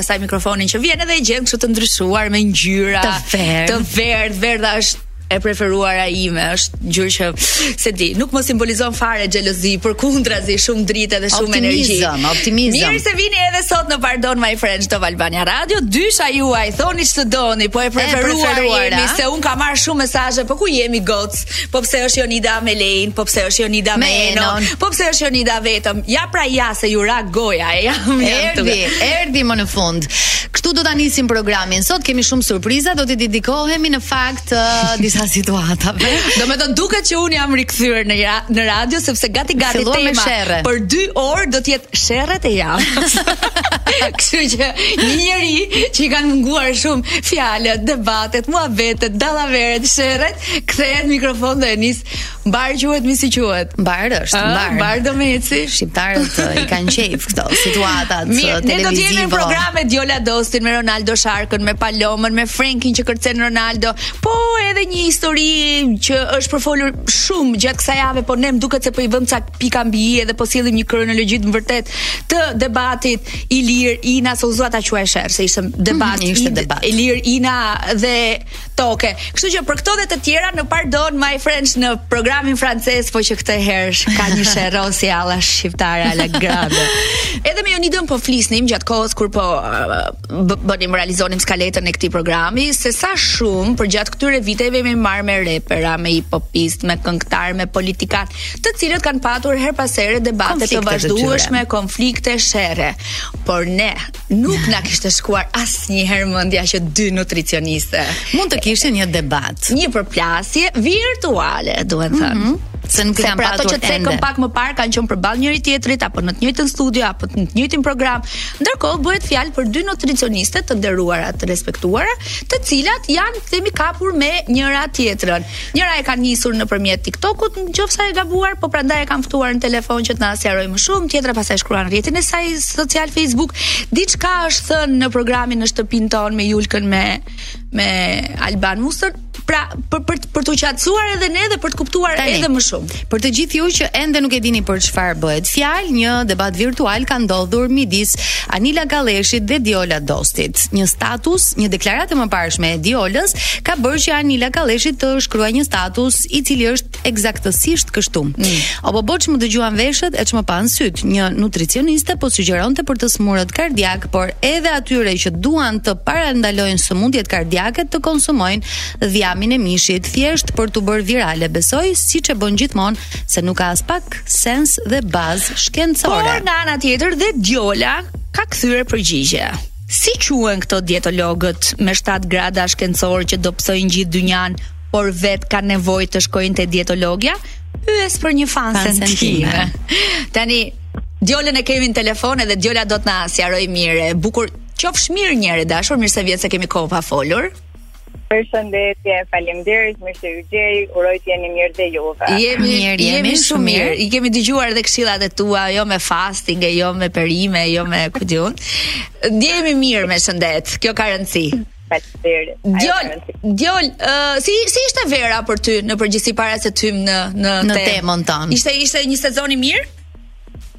pastaj mikrofonin që vjen edhe e gjen kështu të ndryshuar me ngjyra të verdhë, të verdhë, verdha është e preferuara ime është ngjyrë që se di, nuk më simbolizon fare xhelozi, por kundrazi shumë dritë dhe shumë energji. Optimizëm, optimizëm. Mirë se vini edhe sot në Pardon My French Top Albania Radio. Dysha juaj thoni ç'të doni, po e preferuar, e preferuar jemi se unë kam marr shumë mesazhe, po ku jemi goc? Po pse është Jonida me Lein, po pse është Jonida me, me Enon, po pse është Jonida vetëm? Ja pra ja se ju ra goja, ja. Erdi, erdi më në fund. Kështu do ta nisim programin. Sot kemi shumë surpriza, do t'i dedikohemi në fakt uh, disa situatave. do me të duket që unë jam rikthyer në ja, në radio sepse gati gati Filluam tema për 2 orë do të jetë sherret e javës. Kështu që një njeri që i kanë munguar shumë fjalët, debatet, muhabetet, dallaveret, sherret, Kthehet në mikrofon dhe e nis mbarë quhet mi si quhet. Mbarë është, ah, mbarë. Mbarë do më eci. Shqiptarët i kanë qejf këto situatat Mirë, ne do të jemi në program me Diola Dostin, me Ronaldo Sharkën, me Palomën, me Frankin që kërcen Ronaldo. Po edhe një histori që është përfolur shumë gjatë kësaj jave, po ne më duket se po i vëmë ca pika mbi i dhe po sjellim një kronologji të vërtetë të debatit Ilir Ina, se s'dua ta quaj sherr, se ishte debat, mm, ishte debat. Ilir Ina dhe Tokes. Kështu që për këto dhe të tjera në Pardon My French në programin francez, po që këtë herë ka një sherr si alla shqiptare alla grande. Edhe me Jonidën po flisnim gjatë kohës kur po bënim realizonim skaletën e këtij programi se sa shumë përgjatë këtyre viteve jemi marrë me reperë, me hiphopistë, me këngëtarë, me politikanë, të cilët kanë patur herë pas here debate të vazhdueshme, konflikte, sherre. Por ne Nuk na kishte shkuar asnjëherë mendja që dy nutricioniste mund të kishin një debat, një përplasje virtuale, duhet thënë. Mm -hmm. Se nuk kanë pra patur ato që cekëm pak më parë kanë qenë përballë njëri tjetrit apo në të njëjtin studio apo në të njëjtin program. Ndërkohë bëhet fjalë për dy nutricioniste të nderuara, të respektuara, të cilat janë themi kapur me njëra tjetrën. Njëra e ka nisur nëpërmjet TikTokut, nëse s'jam e gabuar, po prandaj e kemi ftuar në telefon që të na sqarojë më shumë. Tjetra pastaj shkruan në rrjetin e saj social Facebook. Diçka është thënë në programin në shtëpinë tonë me Julkën me me Alban Musën. Pra, për për për t'u qartësuar edhe ne dhe për të kuptuar Tani, edhe më shumë. Për të gjithë ju që ende nuk e dini për çfarë bëhet fjalë, një debat virtual ka ndodhur midis Anila Kalleshit dhe Diola Dostit. Një status, një deklaratë e mëparshme e Diolës ka bërë që Anila Kalleshi të shkruajë një status i cili është eksaktësisht kështu. Mm. Obobo ç'më dëgjuan veshët e ç'më panë sytë. Një nutricioniste po sugjeronte për të sëmurët kardiakë, por edhe atyre që duan të parandalojnë sëmundjet kardiake të konsumojnë dhjamin e mishit thjesht për t'u bërë virale besoj siç e bën gjithmonë se nuk ka aspak sens dhe bazë shkencore por nga ana tjetër dhe djola ka kthyer përgjigje si quhen këto dietologët me 7 grada shkencore që do mësojnë gjithë dynjan por vet kanë nevojë të shkojnë te dietologja pyes për një fansen time tani Djolën e kemi në telefon edhe Djola do të na sqarojë mirë. Bukur, qofsh mirë njeri i dashur, mirë se vjen se kemi kohë pa folur. Përshëndetje, faleminderit, mirë se ju gjej. Uroj të jeni mirë dhe juve. Jemi mirë, jemi shumë mirë. I kemi dëgjuar edhe këshillat e tua, jo me fasting, jo me perime, jo me ku di unë. Ndjehemi mirë me shëndet. Kjo ka rëndësi. Faleminderit. Djol, djol, uh, si si ishte vera për ty në përgjithësi para se të hyjmë në në, në temën tonë? Ishte ishte një sezon i mirë?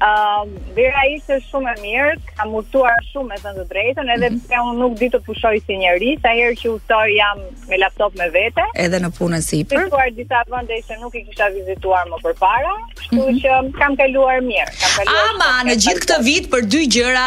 Ehm, vera ishte shumë e mirë, kam udhtuar shumë me thënë të drejtën, edhe mhm. pse unë nuk di të pushoj si njeri, sa herë që udhtoj jam me laptop me vete. Edhe në punën sipër. Kam kaluar disa vende që nuk i kisha vizituar më përpara, kështu mhm. që kam kaluar mirë, kam kaluar. Ama në gjithë këtë vit për dy gjëra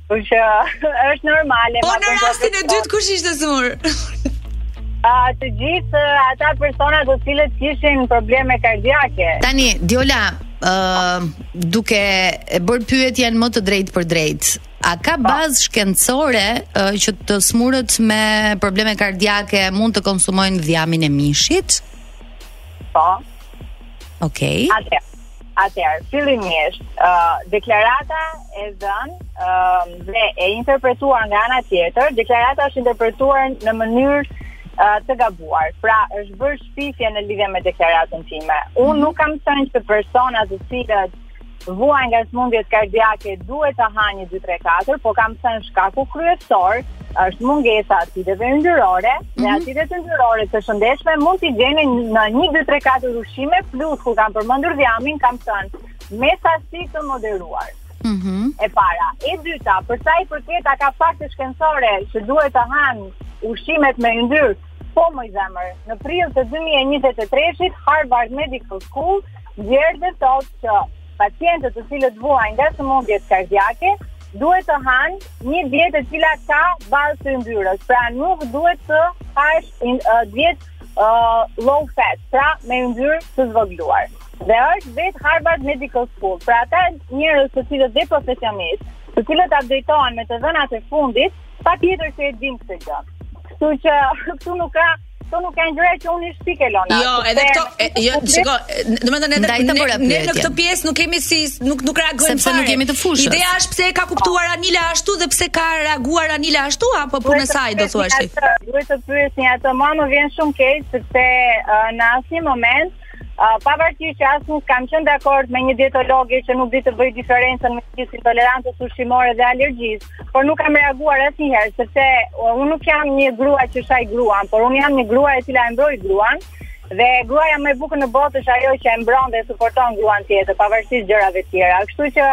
Po që është normale. Po në rastin e dytë kush ishte smur? A të gjithë ata persona të cilët kishin probleme kardiake. Tani Diola, ë uh, duke e bërë pyetjen më të drejtpërdrejtë, a ka po. bazë shkencore uh, që të smurët me probleme kardiake mund të konsumojnë dhjamin e mishit? Po. Okej. Okay. Atëherë, fillimisht, ë uh, deklarata e dhënë ë uh, dhe e interpretuar nga ana tjetër, deklarata është interpretuar në mënyrë uh, të gabuar. Pra, është bërë shpifje në lidhje me deklaratën time. Unë nuk kam thënë që persona të cilët vuajnë nga sëmundjet kardiake duhet të hanë një 2 3 4, por kam thënë shkaku kryesor është mungesa e acideve yndyrore. Dhe mm -hmm. acidet e yndyrore të shëndetshme mund t'i gjeni në 1, 2, 3, 4 ushqime, plus kur kam përmendur dhjamin, kam thënë me sasi të moderuar. Mm -hmm. E para, e dyta, përsa i përket a ka fakte shkencore që duhet të hanë ushqimet me yndyrë, po moj zemër, në prill të 2023-it, Harvard Medical School vjen dhe thotë që pacientët të cilët vuajnë nga sëmundjet kardiake, duhet të hanë një dietë e cila ka bazë të yndyrës. Pra nuk duhet të hash uh, dietë uh, low fat, pra me yndyrë të zvogëluar. Dhe është vetë Harvard Medical School. Pra ata njerëz të cilët dhe profesionistë, të cilët updatohen me të dhënat e fundit, patjetër që e dinë këtë gjë. Kështu që këtu nuk ka Këto nuk janë gjëra që unë i shpik Elona. Jo, edhe këto, jo, shiko, domethënë edhe ne, ne, ne në këtë pjesë nuk kemi si nuk nuk reagojmë sepse nuk jemi të fushës. Ideja është pse e ka kuptuar Anila ashtu dhe pse ka reaguar Anila ashtu apo punë saj do thua ti. Duhet të pyesni atë më vjen shumë keq sepse në asnjë moment Uh, pavarësisht që as nuk kam qënë dakord me një dietologe që nuk di të bëjë diferencën midis intolerancës ushqimore dhe alergjisë, por nuk kam reaguar asnjëherë sepse unë nuk jam një grua që shaj gruan, por unë jam një grua e cila e mbroj gruan dhe gruaja më e bukur në botë është ajo që e mbron dhe suporton gruan tjetër pavarësisht gjërave të tjera. Kështu që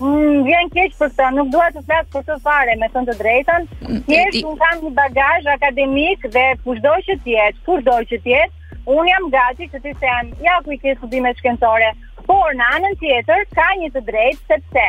mm, vjen keq për këtë, nuk dua të flas për të fare me thënë të drejtën. Mm, Thjesht un kam një bagazh akademik dhe kushdo që të jetë, kushdo që të jetë, un jam gati që t'i them, ja ku i ke studimet shkencore, por në anën tjetër ka një të drejtë sepse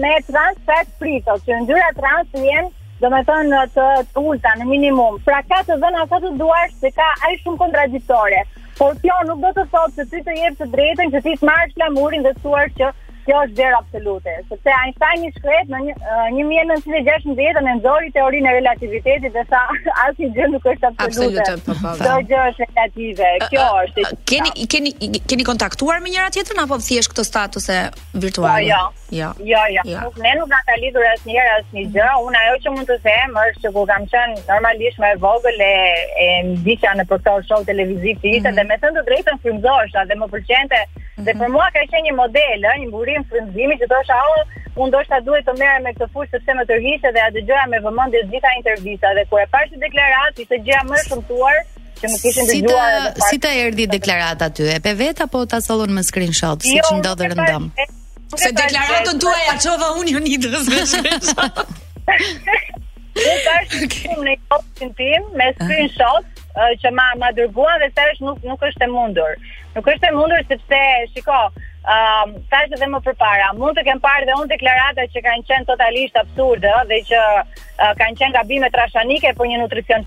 me trans fat frito, që yndyrat trans të jenë domethënë të ulta, në minimum. Pra ka të dhëna sa të duash se ka aj shumë kontradiktore. Por kjo nuk do të thotë se ty të jep të drejtën që ti të marrësh flamurin dhe të thuash që kjo është gjë absolute. Sepse Einstein i shkret në 1916 nxori teorinë e relativitetit dhe tha asgjë nuk është absolute. Absolute, po, po, po. Çdo gjë është relative, kjo është. Keni, keni, keni kontaktuar me njëra-tjetrën, apo thjesht këto statuse virtuale. Jo, jo. Jo, jo. jo. Nuk ne nuk na ka lidhur asnjëherë asnjë gjë. Unë ajo që mund të them është që kur kam qenë normalisht më e vogël e e ndiqja nëpër këto show televizive që ishte mm -hmm. dhe me thënë të drejtën frymëzohesha dhe më pëlqente. Mm -hmm. Dhe mhm. për mua ka qenë një model, ë, një burim frymëzimi që thosha, "Oh, unë ndoshta duhet të merrem me këtë fushë sepse më tërhiqte dhe ia dëgjoja me vëmendje gjitha intervistat dhe kur e pashë si deklaratë ishte gjëja më e shëmtuar." që më kishin dëgjuar veshët. Si të erdhi deklarata ty? E pe vetë apo ta sollën me screenshot, siç jo, ndodh rëndom? Se deklaratën tuaj ja çova unë Jonidës me screenshot. Unë tash shumë në postin tim me screenshot që ma ma dërguan dhe thashë nuk nuk është e mundur. Nuk është e mundur sepse shiko, um, thashë edhe më përpara, mund të kem parë dhe unë deklarata që kanë qenë totalisht absurde dhe që uh, kanë qenë gabime trashanike për një nutricion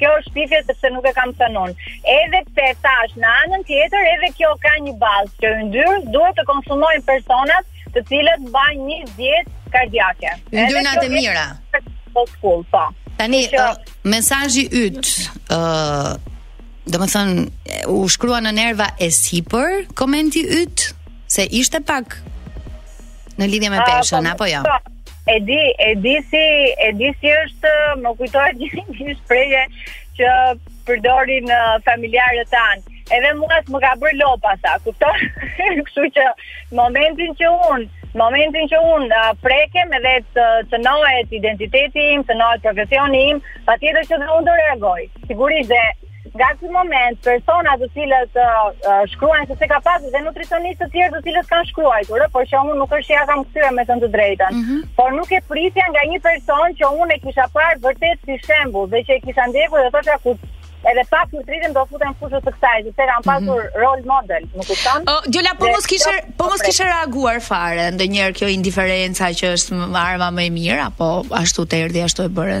Kjo është shpifje sepse nuk e kam thënë unë. Edhe pse e thashë në anën tjetër, edhe kjo ka një bazë që yndyrë duhet të konsumojnë personat të cilët mbajnë një dietë kardiake. Yndyrna të mira. Po, po. Tani që... uh, mesazhi yt, ë uh, domethënë u shkrua në nerva e sipër komenti yt se ishte pak Në lidhje me peshën, po, apo jo? Po, e di, e di si, e di si është, më kujtohet një një shprehje që përdorin uh, familjarët tanë. Edhe mua më ka bërë lopa sa, kupton? Kështu që momentin që un, momentin që un uh, prekem edhe të cenohet identiteti im, cenohet profesioni im, patjetër që do të reagoj. Sigurisht dhe Nga ky moment persona të cilët uh, shkruajnë se se ka pasur dhe nutricionistë të tjerë të cilët kanë shkruajtur, por që unë nuk është që ja kam kthyer me të njëjtën. Mm -hmm. Por nuk e pritja nga një person që unë e kisha parë vërtet si shembull dhe që e kisha ndjekur dhe thosha ku edhe pak të rritem do futem në fushën e kësaj, sepse kam mhm. pasur mm -hmm. rol model, më kupton? Oh, Djola, po mos kishe po mos kishe reaguar fare ndonjëherë kjo indiferenca që është arma më e mirë apo ashtu të erdhi ashtu e bëre.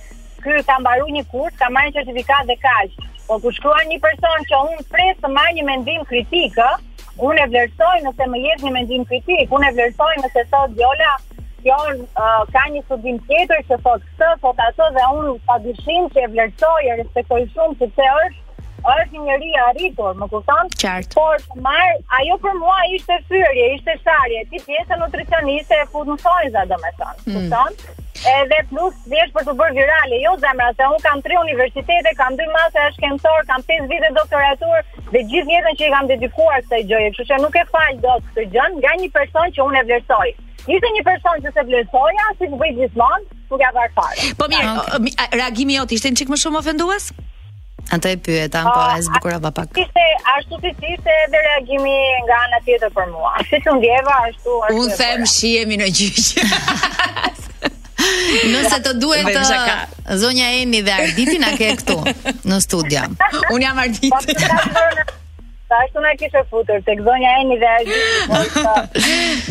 Ky ka mbaru një kurs, ka marrë një certifikat dhe kaq. Po kur shkruan një person që unë pres të marr një mendim kritik, ë, unë e vlerësoj nëse më jep një mendim kritik, unë e vlerësoj nëse thot Djola, kjo uh, ka një studim tjetër që thot këtë, thot atë dhe unë pa dyshim që e vlerësoj e respektoj shumë sepse është është një njeri i arritur, më kupton? Qartë. Por të marr, ajo për mua ishte fyerje, ishte sharje, ti pjesa nutricioniste e fut në thonjëza, domethënë, mm. kupton? Edhe plus thjesht për t'u bërë virale, jo zemra, se un kam tre universitete, kam dy mastra shkencorë, kam 5 vite doktoratur dhe gjithë jetën që i kam dedikuar kësaj gjëje, kështu që nuk e fal dot këtë gjë nga një person që un e vlerësoj. Ishte një person që se vlerësoja, siç bëj gjithmonë, nuk ja var fare. Po mirë, okay. reagimi jot ishte një çik më shumë ofendues? Atë e pyeta, po e zbukurova pak. Ishte ashtu si ishte edhe reagimi nga ana tjetër për mua. Siç e ndjeva ashtu ashtu. Unë them shihemi në gjyq. Nëse të duhet te zonja Eni dhe Arditi na ke këtu në studio. Unë jam Arditi. Sa ashtu na kishe futur tek zonja Eni dhe Ardi.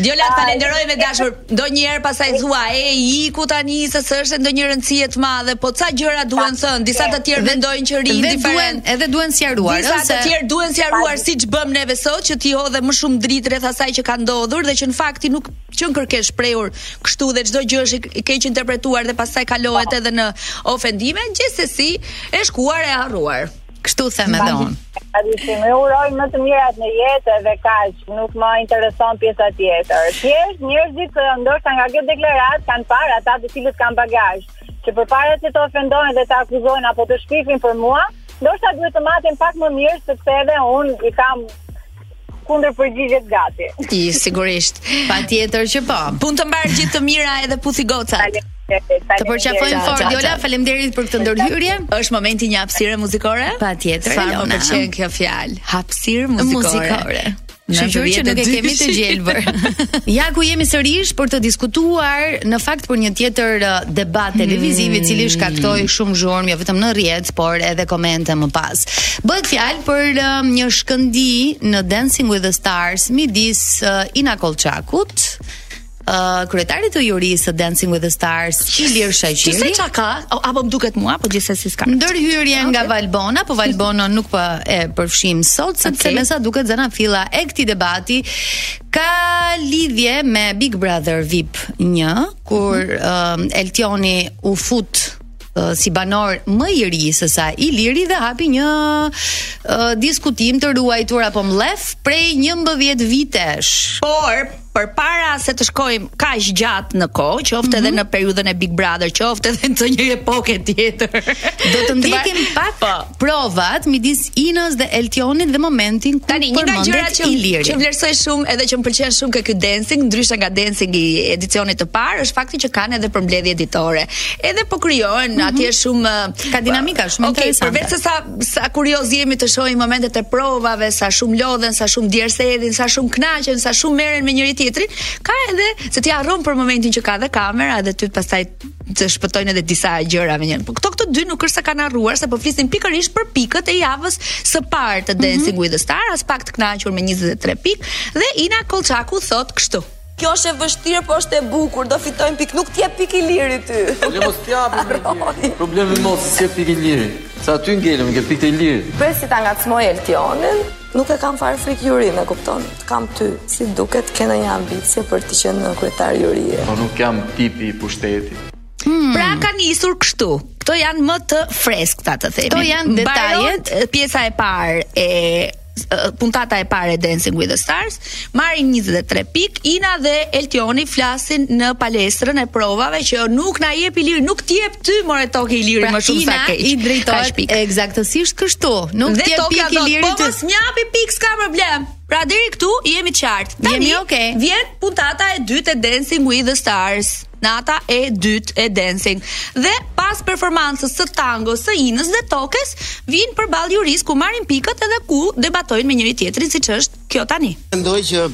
Djola faleminderit e dashur. Ndonjëherë pastaj thua, e iku tani se s'është ndonjë rëndësie të madhe, po ca gjëra duhen thënë, disa të tjerë mendojnë që rri indiferent, edhe duhen sqaruar, disa të tjerë duhen sqaruar siç bëmë neve sot që ti hodhe më shumë dritë rreth asaj që ka ndodhur dhe që në fakt ti nuk qenke shprehur kështu dhe çdo gjë është e keqinterpretuar dhe pastaj kalohet edhe në ofendime, gjithsesi e shkuar e harruar. Kështu them edhe unë. Gjithsesi, i uroj më të mirat në jetë dhe kaq, nuk më intereson pjesa tjetër. Thjesht njerëzit ndoshta nga kjo deklaratë kanë parë ata të cilët kanë bagazh, që përpara se të ofendojnë dhe të akuzojnë apo të shpifin për mua, ndoshta duhet të maten pak më mirë sepse edhe unë i kam kundërpërgjigjet gati. Ti sigurisht. Patjetër që po. Punë të mbarë gjithë të mira edhe puthi gocat. Të përqafojmë fort Jola, faleminderit për këtë ndërhyrje. Është momenti i një hapësire muzikore? Patjetër. Sa më pëlqen kjo fjalë, hapësirë muzikore. Meqë nuk e kemi të gjelbër Ja ku jemi sërish për të diskutuar Në fakt për një tjetër uh, debat televiziv I cili shkaktoi shumë zhurmë Jo vetëm në rrjet por edhe komente më pas. Bëhet fjalë për um, një shkëndijë në Dancing with the Stars midis uh, Ina Kollçakut, uh, kryetarit të jurisë së Dancing with the Stars, Ilir Shaqiri. Çse çka ka? Apo më duket mua, apo gjithsesi s'ka. Ndërhyrje okay. nga Valbona, po Valbona nuk po e përfshim sot sepse okay. me sa duket zanafilla e këtij debati ka lidhje me Big Brother VIP 1, kur mm -hmm. uh, Eltioni u fut si banor më i ri sesa Iliri dhe hapi një uh, diskutim të ruajtur apo mllef prej 11 vitesh. Por përpara se të shkojmë kaq gjatë në kohë, qoftë mm -hmm. edhe mhm. në periudhën e Big Brother, qoftë edhe në të një epoke tjetër. Do të ndjekim pak po. provat midis Inas dhe Eltionit dhe momentin ku Tani, përmendet që, Iliri. Që vlerësoj shumë edhe që më pëlqen shumë te ky dancing, ndryshe nga dancing i edicionit të parë, është fakti që kanë edhe përmbledhje ditore. Edhe po krijohen mm -hmm. atje shumë uh, ka dinamika shumë okay, interesante. Okej, përveç se sa sa kuriozë jemi të shohim momentet e provave, sa shumë lodhen, sa shumë djersë derdhin, sa shumë kënaqen, sa shumë merren me njëri-tjetrin, ka edhe se ti harron për momentin që ka dhe kamera edhe aty pastaj të shpëtojnë edhe disa gjëra me njërin. Po këto këto dy nuk është se kanë harruar se po flisin pikërisht për pikët e javës së parë të Dancing mm -hmm. with the Stars, as pak të kënaqur me 23 pikë dhe Ina Kollçaku thotë kështu. Kjo është e vështirë, po është e bukur. Do fitojmë pikë, nuk të jep pikë Iliri ty. Po mos të jap pikë. Problemi mos të jep pikë Iliri. S'aty ngelëm, te pikët e Ilirit. Prit sa ta ngacmoj Eltionin. Nuk e kam farë frikë jurinë, kupton. Të kam ty, si duket, ke ndonjë ambicje për të qenë në kryetar jurie. Po nuk jam tipi i pushtetit. Hmm. Pra ka nisur kështu. Këto janë më të freskëta, të themi. Këto janë detajet. Baron, pjesa e parë e puntata e parë e Dancing with the Stars. Marrin 23 pikë, Ina dhe Eltioni flasin në palestrën e provave që nuk na jep Iliri, nuk të jep ty more Toke Iliri pra, më shumë se kaq. I drejtohet eksaktësisht kështu. Nuk të jep pikë Iliri. Po mos m'japi pikë s'ka problem. Pra deri këtu jemi të qartë. Tani okay. vjen puntata e dytë e Dancing with the Stars. Nata e dytë e Dancing. Dhe pas performancës së tangos së Inës dhe Tokes, vijnë përballë jurisë ku marrin pikët edhe ku debatojnë me njëri-tjetrin siç është kjo tani. Mendoj që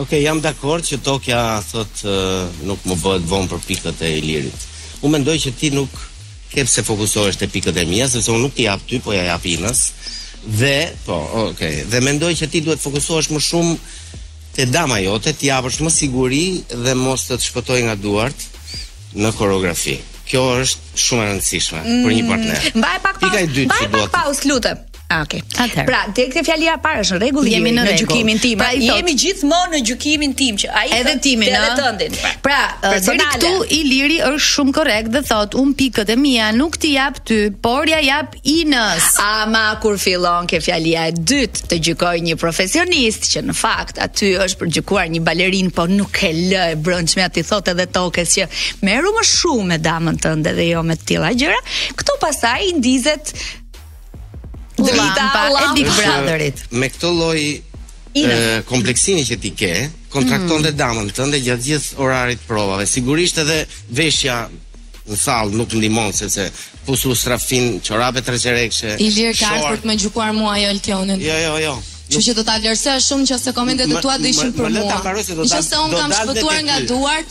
Ok, jam dakord që Tokja thotë uh, nuk më bëhet vonë për pikët e Ilirit. Unë mendoj që ti nuk ke pse fokusohesh te pikët e mia, sepse unë nuk t'i jap ty, po ja jap Inës. Dhe, po, ok, dhe mendoj që ti duhet të fokusohesh më shumë te dama jote, t'i japësh më siguri dhe mos të të shpëtojë nga duart në koreografi. Kjo është shumë e rëndësishme mm, për një mm, partner. Mbaj pak pauzë, mbaj pak pauzë, lutem. Ah, okay. Atëherë. Pra, tek te fjalia e parë është rregull, jemi në, në gjykimin tim. Pra, jemi gjithmonë në gjykimin tim që ai edhe timin, edhe tëndin. Pra, pra deri këtu Iliri është shumë korrekt dhe thotë unë pikët e mia nuk t'i jap ty, por ja jap Inës. Ama kur fillon ke fjalia e dytë të gjykojë një profesionist që në fakt aty është për gjykuar një balerin, po nuk e lë e brendshmja, ti thotë edhe Tokes që merru më shumë me damën tënde dhe jo me të tilla gjëra. Këtu pastaj ndizet Drita e Big Brotherit. Me këtë lloj kompleksimi që ti ke, kontrakton mm. dhe damën tënde gjatë gjithë orarit provave. Sigurisht edhe veshja në sallë nuk ndihmon sepse pusi strafin çorape tre çerekshe. Ilir ka ardhur të më gjykuar mua jo Eltionin. Jo, jo, jo. Që që do ta vlerësoja shumë që nëse komentet e tua do ishin për mua. Në qoftë se unë kam shpëtuar nga duart,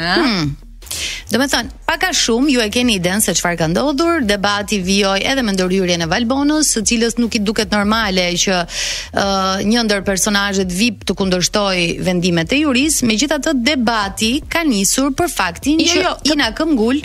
Ëh? Hmm. Domethënë, pak a shumë ju e keni idenë se çfarë ka ndodhur, debati vijoi edhe me ndërhyrjen e Valbonës, së cilës nuk i duket normale që uh, një ndër personazhet VIP të kundërshtojë vendimet e jurisë, megjithatë debati ka nisur për faktin jo, që jo, Ina këmbëngul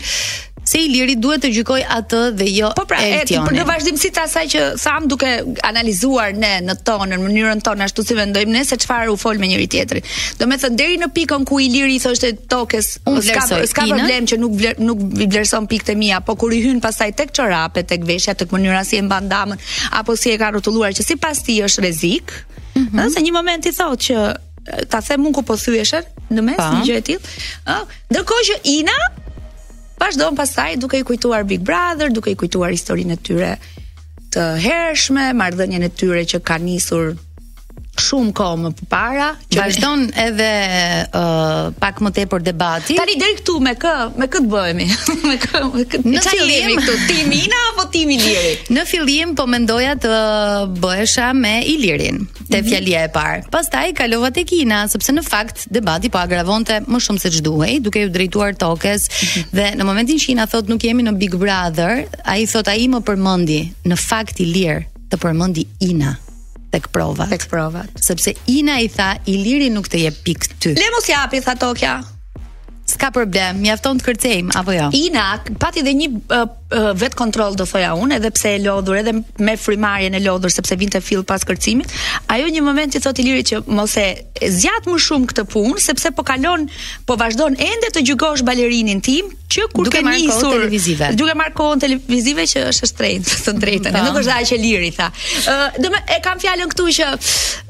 Se Iliri duhet të gjykojë atë dhe jo Eltionin. Po pra, e di për në vazhdimësi të asaj që thamë duke analizuar ne në tonë, në mënyrën tonë, ashtu si mendojmë ne, se çfarë u fol me njëri-tjetrin. Domethënë, deri në pikën ku Iliri i thoshte Tokes, s'ka s'ka problem që nuk, vler, nuk i vlerëson pikët e mia, po kur i hyn pastaj tek çorapet, tek veshja, tek mënyra si e mban damën, apo si e ka rrotulluar që sipas tij është rrezik, mm -hmm. një moment i thotë që ta them unë ku po thyeshen në mes një gjë e tillë, ë, ndërkohë që Ina vazhdon pastaj duke i kujtuar Big Brother, duke i kujtuar historinë e tyre të hershme, marrëdhënien e tyre që ka nisur shumë kohë më përpara, që vazhdon edhe uh, pak më tepër debati. Tani deri këtu me kë, me kë të bëhemi? me kë, me kë? Në fillim këtu team Ina apo team Iliri? Në fillim po mendoja të bëhesha me Ilirin. te mhm. fjalia e parë. Pastaj kalova tek Ina, sepse në fakt debati po agravonte më shumë se ç'duhej, duke iu drejtuar Tokes mhm. dhe në momentin që Ina thotë nuk jemi në Big Brother, ai thotë ai më përmendi në fakt Ilir të përmendi Ina tek provat. Tek provat. Sepse Ina i tha Iliri nuk të jep pikë ty. Le mos japi tha Tokja. S'ka problem, mjafton të kërcejmë apo jo. Ina pati dhe një uh, vetëkontroll do thoja unë edhe pse e lodhur edhe me frymëmarrjen e lodhur sepse vinte fill pas kërcimit ajo një moment i thotë Ilirit që mos e zgjat më shumë këtë punë sepse po kalon po vazhdon ende të gjykosh balerinin tim që kur duke ke nisur televizive duke marrë kohën televizive që është e shtrenjtë të drejtën po. nuk është dha që Iliri tha do e kam fjalën këtu që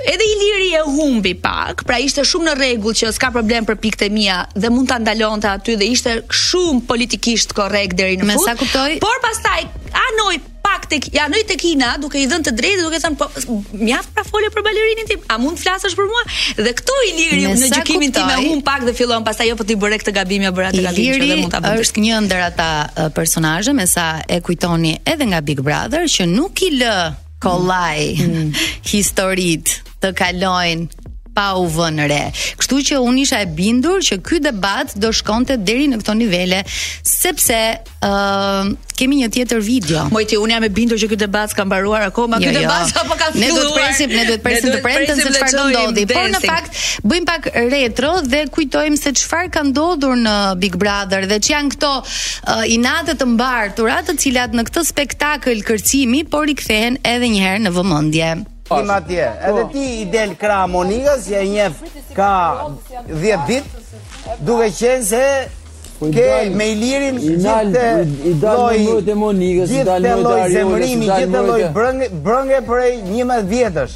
Edhe Iliri e humbi pak, pra ishte shumë në rregull që s'ka problem për pikët e mia dhe mund ta ndalonte aty dhe ishte shumë politikisht korrekt deri në fund. Me sa kuptoj. Por pastaj anoj pak tek ia anoj tek Ina duke i dhënë të drejtë duke thënë po mjaft pra fole për balerinin tim, a mund të flasësh për mua? Dhe këtu Iliri në gjykimin tim e humb pak dhe fillon pastaj jo po ti bëre këtë gabim jo bëre atë gabim që dhe mund ta bësh. Është një ndër ata personazhe me sa e kujtoni edhe nga Big Brother që nuk i lë kollaj historitë të kalojnë pa u vënë re. Kështu që unë isha e bindur që ky debat do shkonte deri në këto nivele, sepse ë uh, kemi një tjetër video. Moj ti unë jam e bindur që ky debat s'ka mbaruar akoma, ky jo, jo. debat sapo ka filluar. Ne do të presim, ne duhet të presim të premten se çfarë do ndodhë. Por në fakt bëjmë pak retro dhe kujtojmë se çfarë ka ndodhur në Big Brother dhe ç'janë këto uh, inate të mbartura, të cilat në këtë spektakël kërcimi po rikthehen edhe një herë në vëmendje. Im atje, edhe ti i del krah Monikës, që e njef ka 10 ditë, duke qenë se Po ke me Ilirin gjithë i dalë në mërët e Monikës, i dalë në mërët e Arionës, i dalë në mërët e... Gjithë atë lloj brenge prej 11 vjetësh.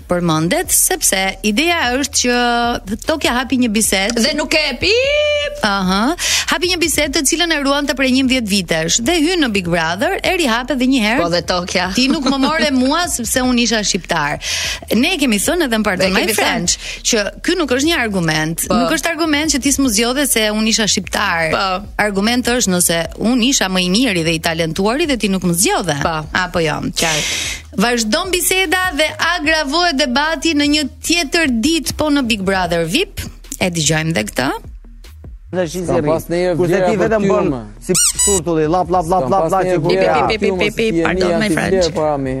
përmendet sepse ideja është që Tokja hapi një bisedë dhe nuk e pip. Aha. Hapi një bisedë të cilën e ruante prej 11 vitesh dhe hyn në Big Brother, e rihapet edhe një herë. Po dhe Tokja. Ti nuk më more mua sepse unë isha shqiptar. Ne kemi thënë edhe në Pardon My French që ky nuk është një argument. Po. Nuk është argument që ti s'më zgjodhe se unë isha shqiptar. Po. Argumenti është nëse unë isha më i miri dhe i talentuari dhe ti nuk më zgjodhe. Po. Apo jo. Qartë. Vazhdon biseda dhe agravohet debati në një tjetër ditë po në Big Brother VIP. E dëgjojmë dhe këtë. Në shi zëri. Pas ne herë vjera për vetëm bën si turtulli, lap lap lap lap lap që vjen. Pi pi pi pi pi, Pardon My French. Para me.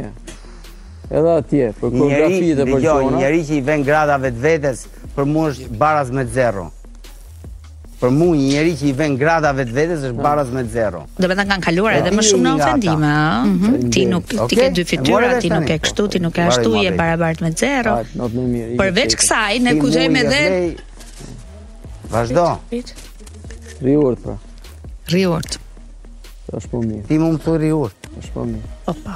Edhe atje, për koreografi dhe për çona. Njeri që i vën grada vetvetes për mua është baraz me zero. Për mua një njeri që i vën grada vetvetes është baraz me zero. Domethënë kanë kaluar edhe më shumë në ofendime, ëh. Mhm. Ti nuk ti ke dy fytyra, ti nuk ke kështu, ti nuk ke ashtu, je e barabartë me zero. Përveç kësaj ne kujtojmë edhe Vazhdo. Rri urtë pra. Rri urtë. Është po mirë. Ti mund të rri urtë. Është po mirë. Opa.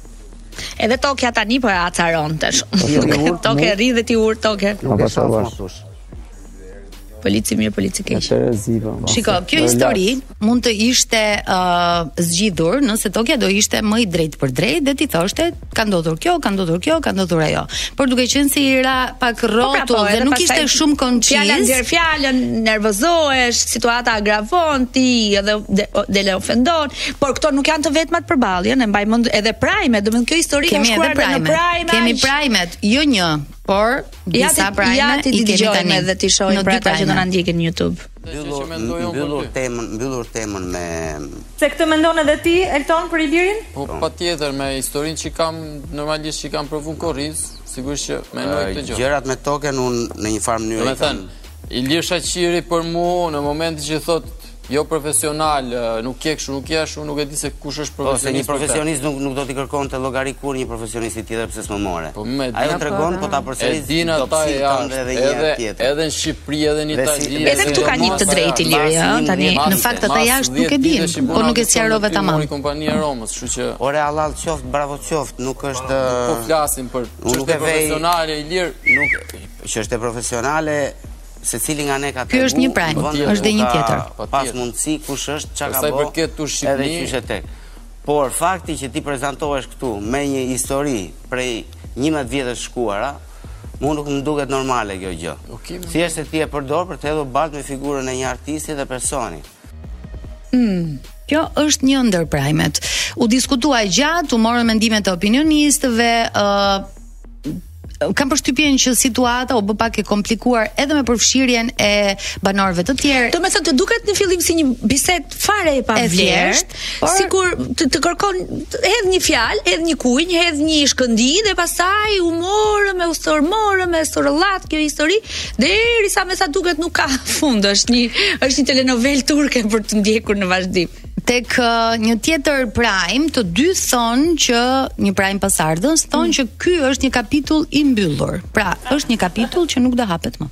Edhe tokja tani po e acaron tash. Tokë rri dhe ti urtë Tokë. Nuk e shoh më thosh. Polici mirë, polici keq. Po. Shiko, kjo histori mund të ishte uh, zgjidhur nëse Tokja do ishte më i drejtpërdrejtë dhe t'i thoshte ka ndodhur kjo, ka ndodhur kjo, ka ndodhur ajo. Por duke qenë se i ra pak po, pra, rrotull po, dhe nuk ishte shumë konciz. Fjala nxjerr fjalën, nervozohesh, situata agravon ti edhe del ofendon. Por këto nuk janë të vetmat përballje, ne mbajmë mend edhe prajme, domethënë kjo histori ka shkuar edhe në prajme. Kemi prajmet, jo një, por disa prajme ja ti, ja ti i kemi tani edhe t'i shohim pra ata që do na ndjekin në YouTube. Mbyllur, mbyllur temën, mbyllur temën me Se këtë mendon edhe ti Elton për Ilirin? Po patjetër me historinë që kam normalisht që kam provu në kurriz, sigurisht që mendoj këtë gjë. Gjërat me Token unë në një farë mënyrë. Domethënë, Ilir Shaqiri për mua në momentin që thotë Jo profesional, nuk je kështu, nuk je ashtu, nuk e di se kush është profesionist. Po, se një profesionist nuk, nuk do t'i kërkonte llogari kurrë një profesionisti tjetër përse s'më more. Po, me dina, Ajo tregon, po ta përsëris të pësin të ndë edhe një edhe, tjetër. Edhe në Shqipëri, edhe në Itali. Edhe këtu ka një të drejtë Iliri, ha? tani, në fakt ata jashtë nuk e dinë, po nuk e sqarove tamam. Kompania e Romës, kështu që... Ore, hallall qoftë, bravo qoftë, nuk është... Nuk po flasim për... Nuk e vë... Nuk është çështje profesionale, secili nga ne ka tregu. Ky është një prajm, është dhe një tjetër. Ka pas mundësi kush është, çka ka bërë. Edhe qysh e tek. Por fakti që ti prezantohesh këtu me një histori prej 11 vjetësh të shkuara, mua nuk më duket normale kjo gjë. Thjesht se ti e përdor për të hedhur baltë në figurën e një artisti dhe personi. Mm. Kjo është një ndër prajmet. U diskutua gjatë, u morën mendimet e opinionistëve, ë uh, kam përshtypjen që situata u bë pak e komplikuar edhe me përfshirjen e banorëve të tjerë. Domethënë të duket në fillim si një bisedë fare e pavlerë. Por... Sikur të, të kërkon hedh një fjalë, hedh një kunj, hedh një shkëndijë dhe pastaj u morëm e u stërmorëm e u sorollat kjo histori derisa me sa duket nuk ka fund, është një është një telenovelë turke për të ndjekur në vazhdim. Tek uh, një tjetër prime, të dy thonë që një prime pasardhës thonë mm. që ky është një kapitull i mbyllur. Pra, është një kapitull që nuk do hapet më.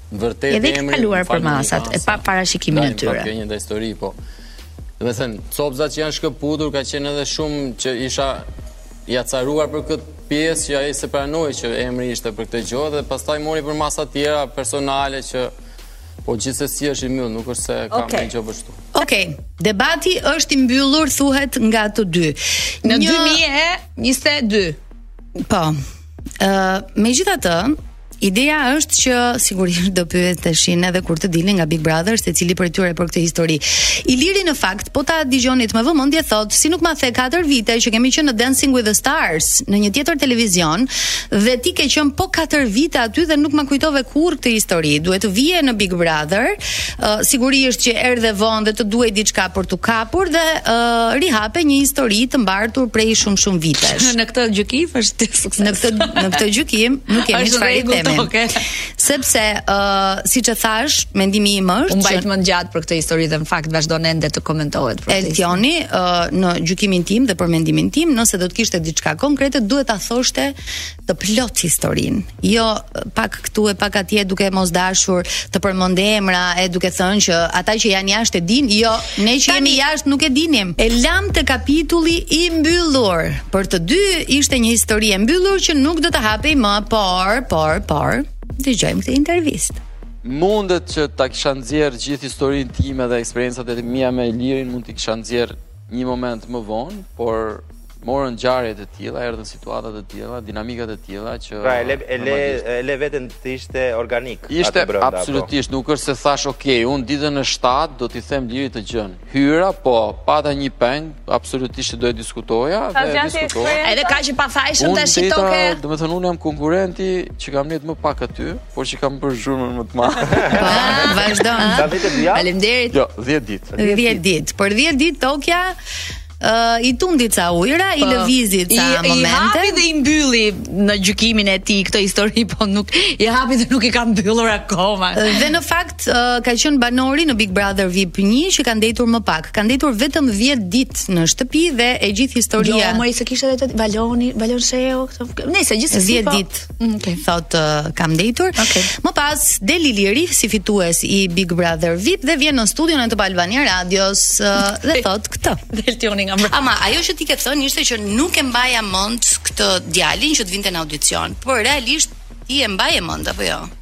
Vërtet edhe ka kaluar përmasat e pa parashikimin e tyre. Ka një histori po. Domethënë, copzat që janë shkëputur ka qenë edhe shumë që isha i acaruar për këtë pjesë që ai s'e pranoi që emri ishte për këtë gjë dhe pastaj mori përmasa të tjera personale që po gjithsesi është i mbyllur, nuk është se ka okay. një gjë kështu. Okej. Okay. Debati është i mbyllur thuhet nga të dy. Në një... 2022. Po. Ëh, uh, megjithatë, Ideja është që sigurisht do pyeteshin edhe kur të dilin nga Big Brother se cili prej tyre për këtë histori. Iliri në fakt, po ta dëgjonit me vëmendje thotë, si s'ma the 4 vite që kemi qenë në Dancing with the Stars, në një tjetër televizion dhe ti ke qenë po 4 vite aty dhe nuk ma kujtove kurrë këtë histori. Duhet të vije në Big Brother. Uh, sigurisht që erdhe vonë dhe të duhej diçka për tu kapur dhe uh, rihape një histori të mbartur prej shumë shumë vitesh. në këtë gjykim është në këtë në këtë gjykim nuk kemi çfarë të themi. Okay. Sepse ë uh, siç e thash, mendimi im është U mbajt më gjatë për këtë histori dhe në fakt vazhdon ende të komentohet për këtë. Eltioni ë uh, në gjykimin tim dhe për mendimin tim, nëse do të kishte diçka konkrete, duhet ta thoshte të plot historinë. Jo pak këtu e pak atje duke mos dashur të përmend emra e duke thënë që ata që janë jashtë e din, jo, ne që jemi jashtë nuk e dinim. E lam te kapitulli i mbyllur. Për të dy ishte një histori e mbyllur që nuk do të hapej më, por, por, por, dëgjojmë këtë intervistë. Mundet që ta kisha nxjerr gjithë historinë time dhe eksperiencat e mia me Ilirin, mund t'i kisha nxjerr një moment më vonë, por Morën ngjarje të tilla, erdhën situata të tilla, dinamika të tilla që Pra e le e le e le veten të ishte organik ishte atë brenda. Ishte absolutisht, nuk është se thash ok, un ditën e 7 do t'i them Ilirit këtë gjën. Hyra, po, pata një peng, absolutisht që do e diskutoja dhe e diskutova. Edhe kaq i pafajshëm ta shitoke. Domethënë un jam konkurrenti që kam ndejt më pak aty, por që kam bërë zhurmën më të madhe. Ah, vazhdon. Faleminderit. Jo, 10 ditë. 10 ditë. Për 10 ditë Tokja Uh, I tundi ca ujra, i po. lëvizi ca I, momente. I hapi dhe i mbylli në gjykimin e tij këtë histori, po nuk, i hapi dhe nuk i ka mbyllur akoma. Dhe në fakt uh, ka qenë banori në Big Brother VIP 1 që ka ndejtur më pak. Ka ndejtur vetëm 10 ditë në shtëpi dhe e gjithë historia. Jo, më se ishte dhe Valoni, Valon Shehu, këto. Nejse gjithsesi 10 po, ditë. Mm, okay. Thot uh, kam ndejtur. Okay. Më pas del Iliri si fitues i Big Brother VIP dhe vjen në studion e Top Albania Radios uh, dhe thot këtë. Eltioni nga mbrapa. Ama ajo që ti ke thënë ishte që nuk e mbaja mend këtë djalin që të vinte në audicion, por realisht ti e mbaje mend apo jo?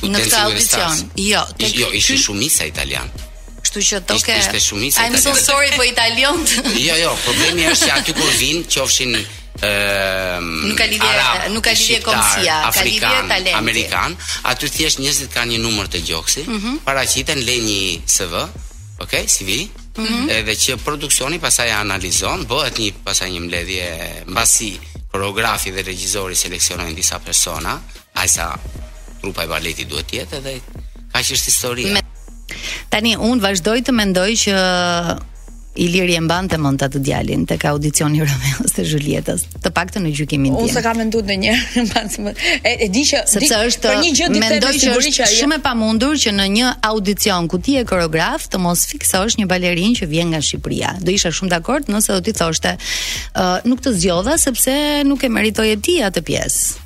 Në këtë audicion. Jo, tek jo, ishin shumica italian. Kështu që do ketë Ishte shumica italian. I'm so sorry for italian. jo, jo, problemi është që aty kur vin, qofshin ëm nuk ka lidhje Arab, nuk ka lidhje komsia, ka lidhje talenti. Amerikan, aty thjesht njerëzit kanë një numër te gjoksi, mm -hmm. paraqiten lënë një CV, okay, CV. Mm -hmm. Edhe që produksioni pasaj analizon, bëhet një pasaj një mbledhje mbasi koreografi dhe regjizori seleksionojnë disa persona, Aq sa trupa e baletit duhet të jetë edhe kaq është historia. Me... Tani un vazhdoj të mendoj që Iliri e mbante mend atë djalin tek audicioni i Romeos dhe Julietës, të paktën në gjykimin tim. Unë s'e kam menduar ndonjëherë mbase më. E, e di që di, është për një gjë ditë të sigurisë që është shumë e pamundur që në një audicion ku ti je koreograf të mos fiksosh një balerin që vjen nga Shqipëria. Do isha shumë dakord nëse do t'i thoshte, uh, nuk të zgjodha sepse nuk e meritoje ti atë pjesë.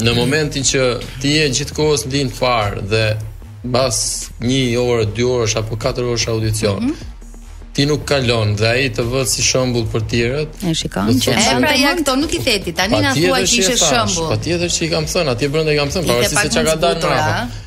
Në momentin që ti je gjithë kohës në linjë të parë dhe pas një ore, dy orësh, apo katër orësh audicion, mm -hmm ti nuk kalon dhe ai të vë si shembull për tjerët. E shikon që e pra ja këto nuk i the ti, tani na thua që ishe shembull. Patjetër që i kam thënë, atje brenda i kam thënë, pavarësisht se çka ka dalë.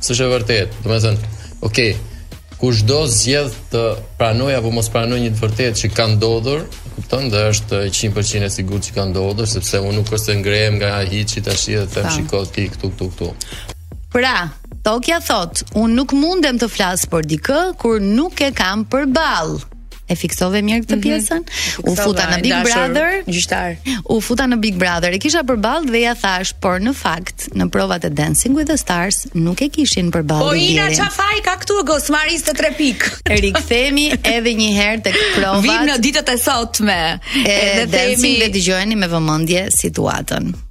S'është e vërtetë. Domethënë, ok, kushdo zgjedh të pranojë apo mos pranojë një të vërtetë që ka ndodhur, kupton, dhe është 100% e sigurt që ka ndodhur, sepse unë nuk është se ngrehem nga hiçi tash dhe them shiko ti këtu këtu këtu. Pra, Tokja thotë, unë nuk mundem të flas për dikë kur nuk e kam përballë. e fiksove mirë këtë mhm. pjesën. U futa në Big Brother, gjyqtar. U futa në Big Brother. E kisha përballë dhe ia thashë, por në fakt, në provat e Dancing with the Stars nuk e kishin përballë. Po Ina ça faj ka këtu Gosmaris të tre pikë. Rikthehemi edhe një herë tek provat. Vijmë në ditët e sotme. Edhe themi dhe dëgjojeni me vëmendje situatën.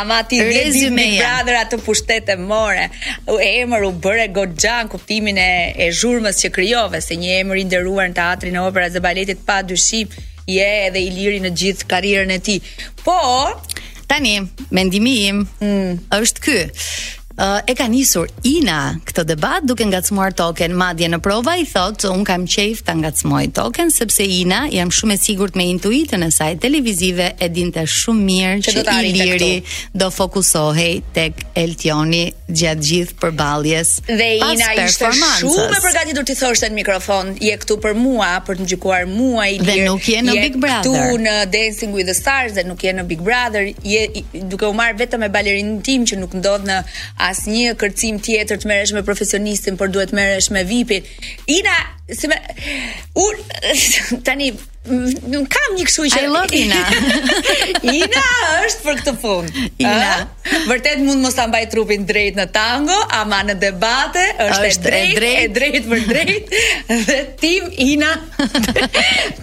Ama ti te Big Brother atë pushtet e more. Emër u bëre goxha në kuptimin e e zhurmës që krijove se një emër i nderuar në teatrin e operas dhe baletit pa dyshim je edhe Iliri në gjithë karrierën e tij. Po, tani mendimi im mm. është ky. uh, e ka nisur Ina këtë debat duke ngacmuar Token, madje në prova i thotë un kam qejf ta ngacmoj Token sepse Ina jam shumë e sigurt me intuitën e saj televizive e dinte shumë mirë që, që Iliri do fokusohej tek Eltioni gjatë gjithë përballjes. Dhe Ina ishte shumë e përgatitur të thoshte në mikrofon, je këtu për mua, për të gjykuar mua Ilir. Dhe nuk je në Big Brother. Këtu në Dancing with the Stars dhe nuk je në Big Brother, je duke u marrë vetëm me balerinin tim që nuk ndodh në asnjë kërcim tjetër të merresh me profesionistin, por duhet merresh me VIP-in. Ina, si mendon tani unë kam një kështu që I love Ina. Ina është për këtë punë. Ina, vërtet mund mos ta mbajë trupin drejt në tango, ama në debate është, është e drejtë, e drejtë për drejtë dhe team Ina.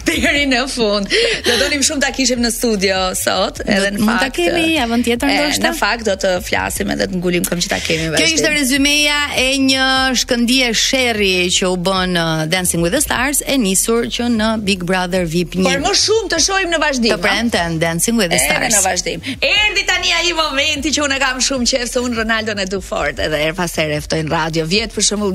Deri në fund. Do donim shumë ta kishim në studio sot, edhe në fakt. Mund ta kemi javën tjetër ndoshta. Në fakt do të flasim edhe të ngulim këmbë që ta kemi vetë. Kjo ishte rezumeja e një shkëndije sherri që u bën në uh, Dancing with the Stars e nisur që në Big Brother VIP 1. Por më shumë të shohim në vazhdim. Të premten Dancing with the Stars. Edhe në vazhdim. Erdhi tani ai momenti që unë kam shumë qejf se unë Ronaldon e du fort edhe herë pas here e ftoj në radio. Vjet për shembull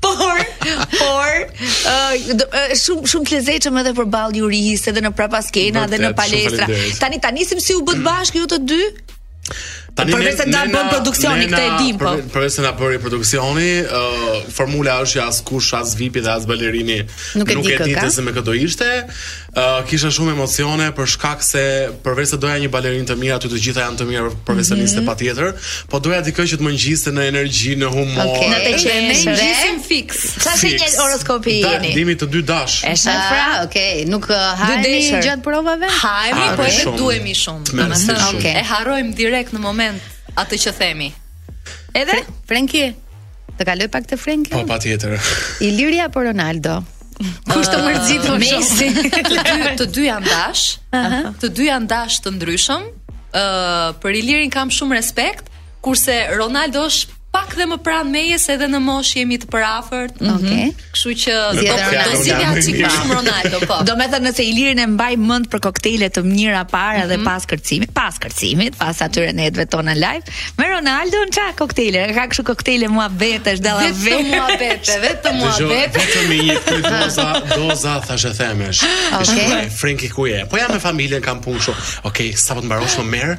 Por, por, është shumë shumë të lezetshëm edhe përballë jurisë, edhe në prapaskena dhe në palestra. Tani ta nisim si u bëtë bashkë ju të dy? Tani përveç se ju bën produksioni këtë e dim po. Përveç se na bëri produksioni, uh, formula është askush as VIP-i dhe as balerini nuk e dinte se me kë do ishte. Uh, kisha shumë emocione për shkak se përveç se doja një balerinë të mirë, aty të gjitha janë të mira profesioniste mm -hmm. patjetër, po doja dikë që të më ngjiste në energji, në humor. Okay. Në të qenë ne ngjisim fiks. Se një horoskopi jeni? Jemi të dy dash. Është ah, pra, okay. Nuk uh, haheni gjatë provave? Hahemi, po edhe duhemi shumë. Okej. Okay. E harrojmë direkt në moment atë që themi. Edhe Frenki Të kaloj pak te Frenki? Po, patjetër. Iliri apo Ronaldo? Kush të mërzit më shumë? Messi, të dy, të dy janë dash, uh -huh. të dy janë dash të ndryshëm, uh, për Ilirin kam shumë respekt, kurse Ronaldo është pak dhe më pranë meje se edhe në moshë jemi të përafërt. Okej. Okay. Mhm. Kështu që do të zgjidhja çik më shumë Ronaldon, po. Domethënë nëse Ilirin e mbaj mend për koktejle të mira para mm -hmm. dhe mhm. pas kërcimit, pas kërcimit, pas atyre netëve tona live, me Ronaldon s'ka koktejle, ka kështu koktejle mua vetë, është dalla vetë. Vetëm mua vetë, vetëm mua vetë. Vetëm me një këtu doza, doza thashë themesh. Okej. Okay. Frenki ku je. Po jam me familjen, kam punë kështu. Okej, okay, sapo të mbarosh më merr,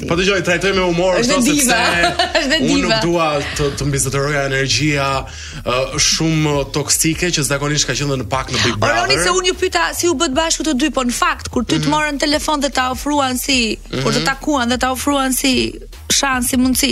ti. Po dëgjoj, trajtoj me humor është kështu sepse është diva. Unë nuk dua të mbizotërojë energjia uh, shumë toksike që zakonisht ka qenë dhe pak në Big Brother. O Roni se unë ju pyeta si u bëtë bashkë të dy, po në fakt kur ty të mhm. morën telefon dhe ta ofruan si, kur të mhm. takuan dhe ta ofruan si shans si mundësi.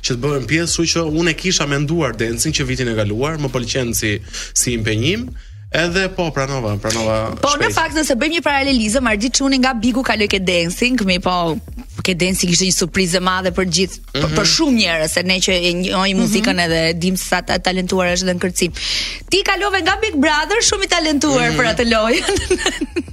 që të bëhem pjesë, kështu që unë e kisha menduar dancing që vitin e kaluar, më pëlqente si si impenjim. Edhe po pranova, pranova. Po shpejt. në fakt nëse bëjmë një paralelizëm, Ardit Çuni nga Bigu kaloi ke dancing, mi po ke dancing ishte një surprizë e madhe për të gjithë, mm -hmm. për, shumë njerëz, se ne që e njohim mhm. muzikën mm -hmm. edhe dim sa i talentuar është edhe në kërcim. Ti kalove nga Big Brother shumë i talentuar mm -hmm. për atë lojë.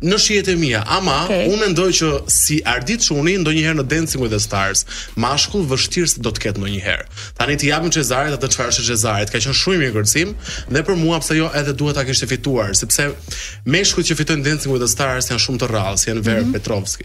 në shijet e mia, ama okay. unë mendoj që si Ardit Çuni ndonjëherë në Dancing with the Stars, mashkull vështirë se do të ketë ndonjëherë. Tani t'i japim Cezarit atë çfarë është e Cezarit, ka qenë shumë i mirë në kërcim dhe për mua pse jo edhe duhet ta kishte fituar, sepse meshkujt që fitojnë Dancing with the Stars janë shumë të rrallë, si Enver mm -hmm. Petrovci.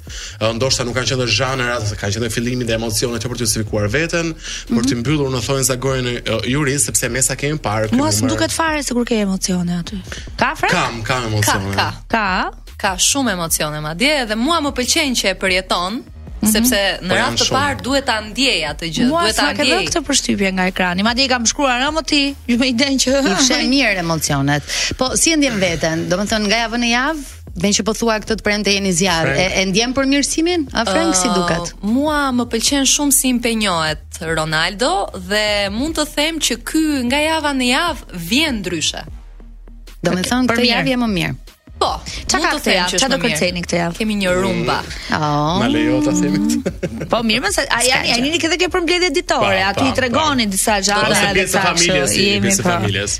ndoshta nuk kanë qenë zhanra, se kanë qenë fillimi dhe emocione që për të justifikuar veten, mm -hmm. për të mhm. mbyllur në thonjëza gojën e uh, jurisë sepse me sa kemi parë këtu. Mua s'më duket fare sikur ke emocione aty. Ka fre? Kam, kam emocione. Ka, ka, ka, ka shumë emocione madje dhe mua më pëlqen që e përjeton. Mm -hmm. sepse në po radhë të parë duhet ta ndjej atë gjë, Mua duhet ta ndjej. Mua ka dhënë këtë përshtypje nga ekrani. Madje kam shkruar ëh me ty, jo me idenë që i fsheh mirë emocionet. Po si e ndjen veten? Domethënë nga javë në javë Meqë po thua këtë të premte jeni zjarr, e, e ndjen përmirësimin? A Frank si duket? Uh, mua më pëlqen shumë si impenjohet Ronaldo dhe mund të them që ky nga java në javë vjen ndryshe. Do me thonë këtë javë edhe më mirë. Po, çka ka këtë javë? Çfarë do kërceni këtë javë? Kemi një rumba. Oh. Ma lejo ta themi këtë. Po mirë, me sa e, janë, janë një këtë te përmbledhja ditore, aty i tregoni disa gjëra edhe të familjes, jemi të familjes.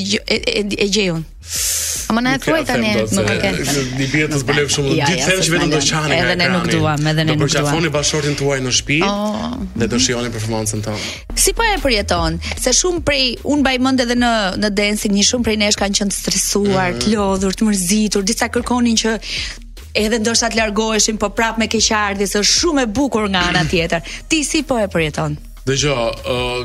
gj- e, e, e gjej unë. A më na e Nuk ja thuaj tani? them dot, Nuk e ke. se Një bie të zbulojmë shumë. Ja, Dy ja, themi se që vetëm do s'na qani lënë. nga Edhe ne nuk ekrani. duam, edhe ne Do nuk duam. përqafoni bashkëshortin tuaj në shtëpi Oh. dhe do shihoni performancën tonë. Si po e përjeton? Se shumë prej unë mbaj mend edhe në në dancing, një shumë prej nesh kanë qenë të stresuar, të lodhur, të mërzitur, disa kërkonin që edhe ndoshta të largoheshin, po prap me keqardhje, se është shumë e bukur nga ana tjetër. Ti si po e përjeton? Dëgjo,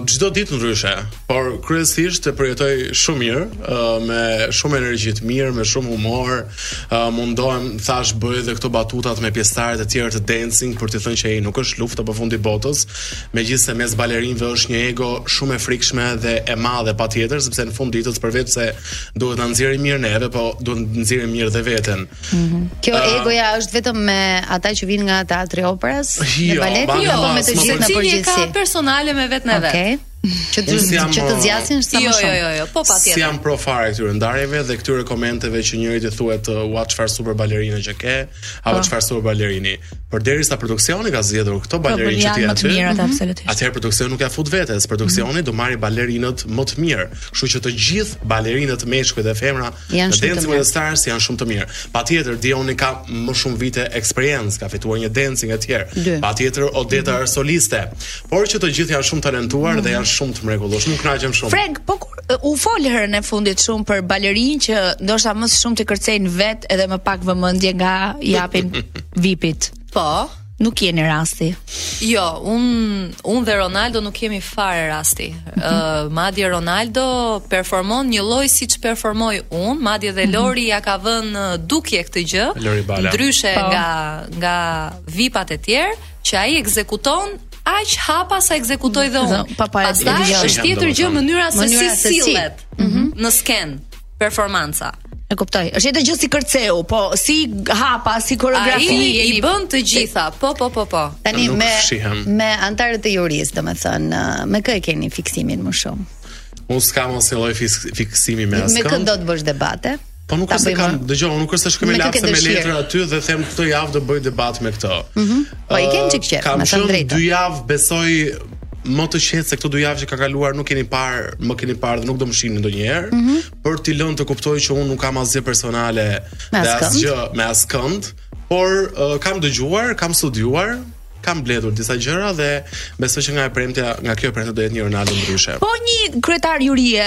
çdo uh, ditë ndryshe, por kryesisht e përjetoj shumë mirë, uh, me shumë energji të mirë, me shumë humor. Uh, mundohem thashë bëj edhe këto batutat me pjesëtarët e tjerë të dancing për t'i thënë që ej nuk është luftë apo fundi botës, megjithëse mes balerinëve është një ego shumë e frikshme dhe e madhe patjetër, sepse në fund ditës përveç se duhet të na nxjerrin mirë neve, po duhet të nxjerrin mirë dhe veten. Kjo uh, egoja është vetëm me ata që vijnë nga teatri i operas, jo, me baletin jo, apo me të gjithë në përgjithësi. Secili ka personale me vetë në vetë. Okej. Okay. Që të zgjasin që të zgjasin sa jo, më jo, shumë. Jo, jo, jo, po patjetër. S'jam pro fare këtyre ndarjeve dhe këtyre komenteve që njërit i thuhet uh, ua çfarë super balerine që ke, apo ah. çfarë super balerini. Por derisa produksioni ka zgjedhur këto po, balerinë që t'i aty. Mhm. Atëherë produksioni nuk ia fut vetes, produksioni do marrë balerinët më të mirë. Kështu që të gjithë balerinët meshkuj dhe femra Janë shumë të mirë. Stars janë shumë të mirë. Patjetër Dioni ka më shumë vite eksperiencë, ka fituar një dancing etj. Patjetër Odeta është soliste. Por që të gjithë janë shumë të talentuar mm. dhe janë shumë të mrekullueshëm. Unë kënaqem shumë. Frank, po kur u fol herën e fundit shumë për balerinë që ndoshta më shumë të kërcejnë vet edhe më pak vëmendje ia japin VIP-it. Po. Nuk jeni rasti. Jo, unë unë dhe Ronaldo nuk jemi fare rasti. Ë mm -hmm. uh, madje Ronaldo performon njëlloj siç performoj unë, madje dhe mhm. Lori ia ka vënë në dukje këtë gjë. Lori Bala. Ndryshe pa. Po. nga nga vipat e tjerë që ai ekzekuton aq hapa sa ekzekutoj dhe unë. Pastaj është tjetër gjë mënyra se si sillet mm -hmm. në skenë. performanca. E kuptoj. Është edhe gjë si kërceu, po si hapa, si koreografi. Ai i bën të gjitha. Po, po, po, po. Tani me shihem. me anëtarët e jurisë, domethënë, me kë e keni fiksimin më shumë? Unë s'kam asnjë lloj fiksimi me askënd. Me kë do të bësh debate? Po nuk është se kam, dëgjoj, nuk është se shkoj me lapse me letra aty dhe them këtë javë do bëj debat me këtë. Mhm. Po i kem çik qenë, me thënë të drejtën. Kam shumë dy javë besoj më të qetë se këto dy javë që kam kaluar nuk keni parë, më keni parë dhe nuk do më shihni ndonjëherë, mm -hmm. për t'i lënë të kuptoj që unë nuk kam asgjë personale me dhe asgjë me askënd, por uh, kam dëgjuar, kam studiuar, kam mbledhur disa gjëra dhe besoj që nga e premtja, nga kjo e premte do jetë një Ronaldo ndryshe. Po një kryetar jurie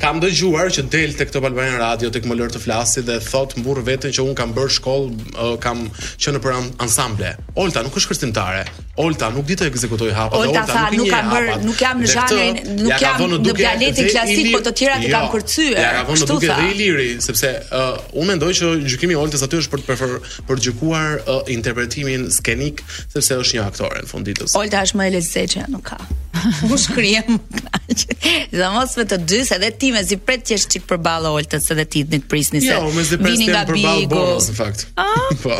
Kam dëgjuar që del tek Top Albania Radio, tek Më lër të flas dhe thotë mburr veten që unë kam bërë shkollë, uh, kam qenë nëpër an ansamble. Olta nuk është kërcimtare. Olta nuk di të ekzekutojë hapa, Olta, Olta tha, nuk, nuk kam bërë, nuk jam në zhanrin, nuk ja jam në baletin klasik, po të tjerat i kam jo, kërcyer. Ja ka vënë duke dhe Iliri, sepse uh, unë mendoj që gjykimi i Oltës aty është për të preferuar për gjykuar uh, interpretimin skenik sepse është një aktore në fund ditës. Olta është më e lezetshme, nuk ka. U shkrijem. Dhe mos me të dy se dhe ti mezi pret që është çik përballë Oltës se dhe ti të një prisni se jo, mezi pret që përballë Bonës në fakt ah? po.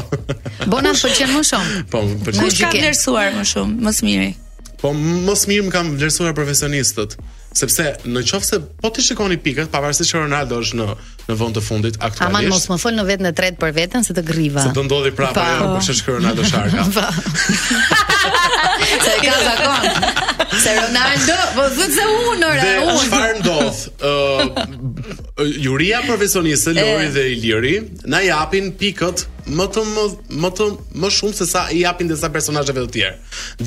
Bona më pëlqen më shumë po, më pëlqen Kush të ka vlerësuar më shumë, më së miri Po më së miri më kanë vlerësuar profesionistët sepse në qoftë se po t'i shikoni pikët pavarësisht që Ronaldo është në në vend të fundit aktualisht. Aman mos më fol në vetën e tretë për veten se të griva. Se do ndodhi prapë po. ajo kush e shkruan Ronaldo Sharka. Po. Se ka zakon. Se Ronaldo, po vetë se unë ore, unë. Dhe çfarë ndodh? Ë Juria profesioniste Lori dhe Iliri na japin pikët më të më, më të më shumë se sa i japin disa personazheve të tjerë.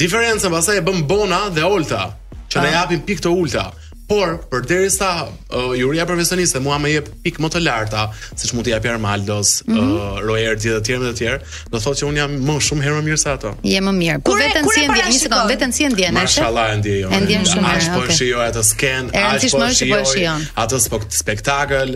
Diferenca pastaj e bën Bona dhe Olta që na ah. japin pikë të ulëta. Por, për deri sa uh, juria profesioniste mua më jep pikë më të larta, siç mund t'i jap Armaldos, mm -hmm. uh, Roer, dhe të tjerë dhe të tjerë, do thotë që unë jam më shumë herë më mirë se ato. Je më mirë. Po veten si e ndjen, një sekond, veten si e ndjen, është? Mashallah e ndjej. E ndjen shumë mirë. Aq po shijoj atë skenë, aq po shijoj atë spektakël,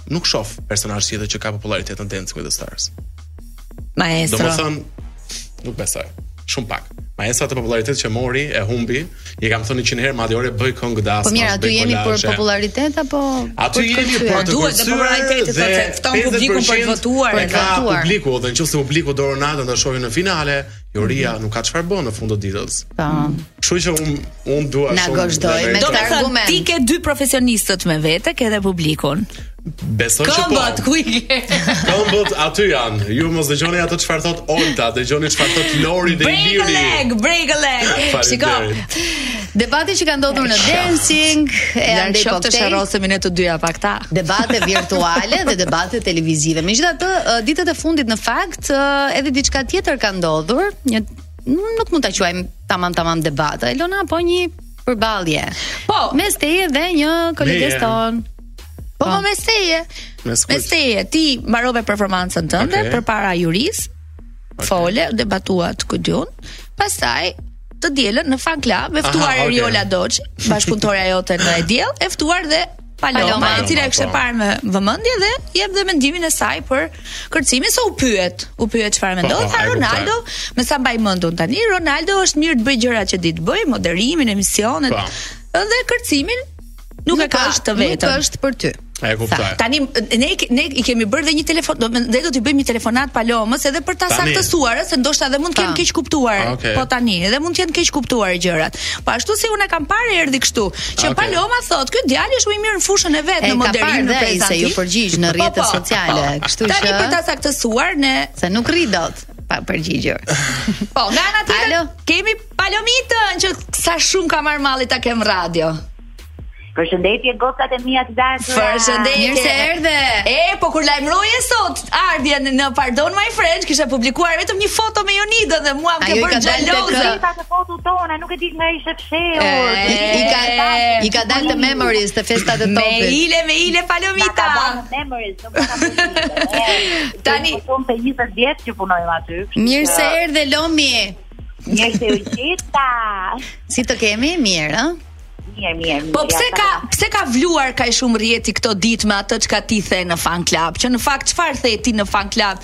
nuk shoh personazh tjetër që ka popullaritet në Dancing with the Stars. Maestro. Domethënë nuk besoj. Shumë pak. Maestro atë popullaritet që mori e humbi, i kam thënë 100 herë madje ore bëj këngë dasme. Po mirë, aty jemi për popullaritet apo aty jemi për të duhet të popullaritet të fton publikun për të votuar, e ka publiku, dhe nëse publiku do Ronaldon ta shohin në finale, Joria mm -hmm. nuk ka çfarë bën në fund të ditës. Po. Kështu që un un dua shumë. Na gozhdoi me këtë argument. Ti ke dy profesionistët me vete, ke edhe publikun. Besoj që po. Këmbët ku i ke? Këmbët aty janë. Ju mos dëgjoni atë çfarë thot Olta, dëgjoni çfarë thot Lori dhe Iliri. Break a leg, break a leg. Shiko. Debatet që ka ndodhur në dancing e ande po të sharrosemi ne të dyja pa këta. Debate virtuale dhe debate televizive. Megjithatë, ditët e fundit në fakt Të edhe diçka tjetër ka ndodhur, një nuk mund ta quajmë tamam tamam debat, Elona, po një përballje. Po, mes teje dhe një koleges tonë. Po, po, po mes teje. Mes, mes teje, ti mbarove performancën tënde okay. përpara jurisë. Okay. Fole, debatuat ku di unë. Pastaj të dielën në fan club e ftuar Eriola okay. Doç, bashkëpunëtorja jote në E Diell, e ftuar dhe Paloma, e cila e kishte parë me vëmendje dhe jep dhe mendimin e saj për kërcimin se u pyet, u pyet çfarë po, mendon. Po, Tha Ronaldo, me sa mbaj mend unë tani, Ronaldo është mirë të bëj gjërat që di të bëj, moderimin, emisionet po. dhe kërcimin nuk e ka të vetën. Nuk është për ty. E kuptoj. Tani ne ne i kemi bërë dhe një telefon, do ne do t'i bëjmë një telefonat Palomës edhe për ta saktësuar, se ndoshta edhe mund të kemi keqkuptuar. Ah, okay. Po tani, edhe mund të jenë keqkuptuar gjërat. Po ashtu si unë kam parë erdhi kështu. Që Paloma thotë, ky djali është më i mirë në fushën e vet në moderim në prezantim. Se iu përgjigj në po, rrjetet po. sociale, kështu që Tani për ta saktësuar ne se nuk rri dot pa përgjigjur. Po, nga ana tjetër kemi Palomitën që sa shumë më ka marrë malli ta kem radio. Përshëndetje gocat e mia të dashura. Përshëndetje. Mirë se erdhe. E, po kur lajmëroje sot ardhjen në Pardon My French, kisha publikuar vetëm një foto me Jonidën dhe mua më ke bërë xheloze. Ajo ka dalë foto jona, nuk e di nga ishte I ka i ka dalë te memories te festat e Topit. Me ile, me ile Palomita. Memories, nuk ka memories. Tani po njëzet vjet që punojmë aty. Mirë se erdhe Lomi. Mirë se u gjeta. Si të kemi? Mirë, ëh? Mirë, mirë, mirë. Po pse ka pse ka vluar kaq shumë rrjeti këto ditë me ato çka ti the në fan club? Që në fakt çfarë the ti në fan club?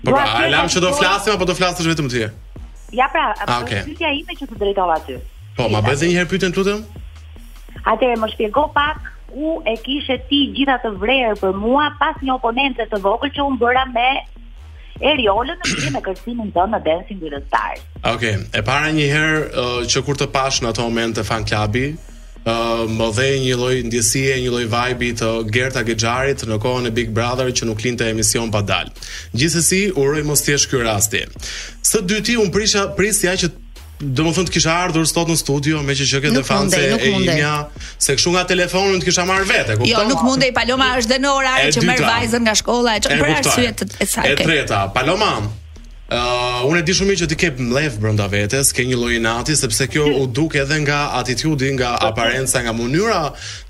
Po pra, a e lamë që do flasim apo do flasësh vetëm ti? Ja pra, a ah, okay. pyetja ime që të drejtova ty. Po, ma bëj një herë pyetjen të lutem? Atëherë më shpjego pak ku e kishe ti gjithë atë vrer për mua pas një oponence të vogël që un bëra me Eriolën në lidhje me kërcimin tonë në Dancing with the Stars. Okej, okay. e para një herë uh, që kur të pashë në atë moment te fan klubi, më dhe një lloj ndjesie, një lloj vibe të Gerta Gexharit në kohën e Big Brother që nuk linte emision pa dalë. Gjithsesi, uroj mos të jetë ky rasti. Së dyti, un prisha prisja që domethënë të kishe ardhur sot në studio meqë qenke fanse e imja se kështu nga telefoni të kisha marrë vete jo nuk mundej Paloma është dhe në orare që merr vajzën nga shkolla edhe për arsyet e saj e treta Paloma Ëh, unë e di shumë mirë që ti ke mllef brenda vetes, ke një lloj inati sepse kjo u duk edhe nga atitudi, nga po, po. aparenca, nga mënyra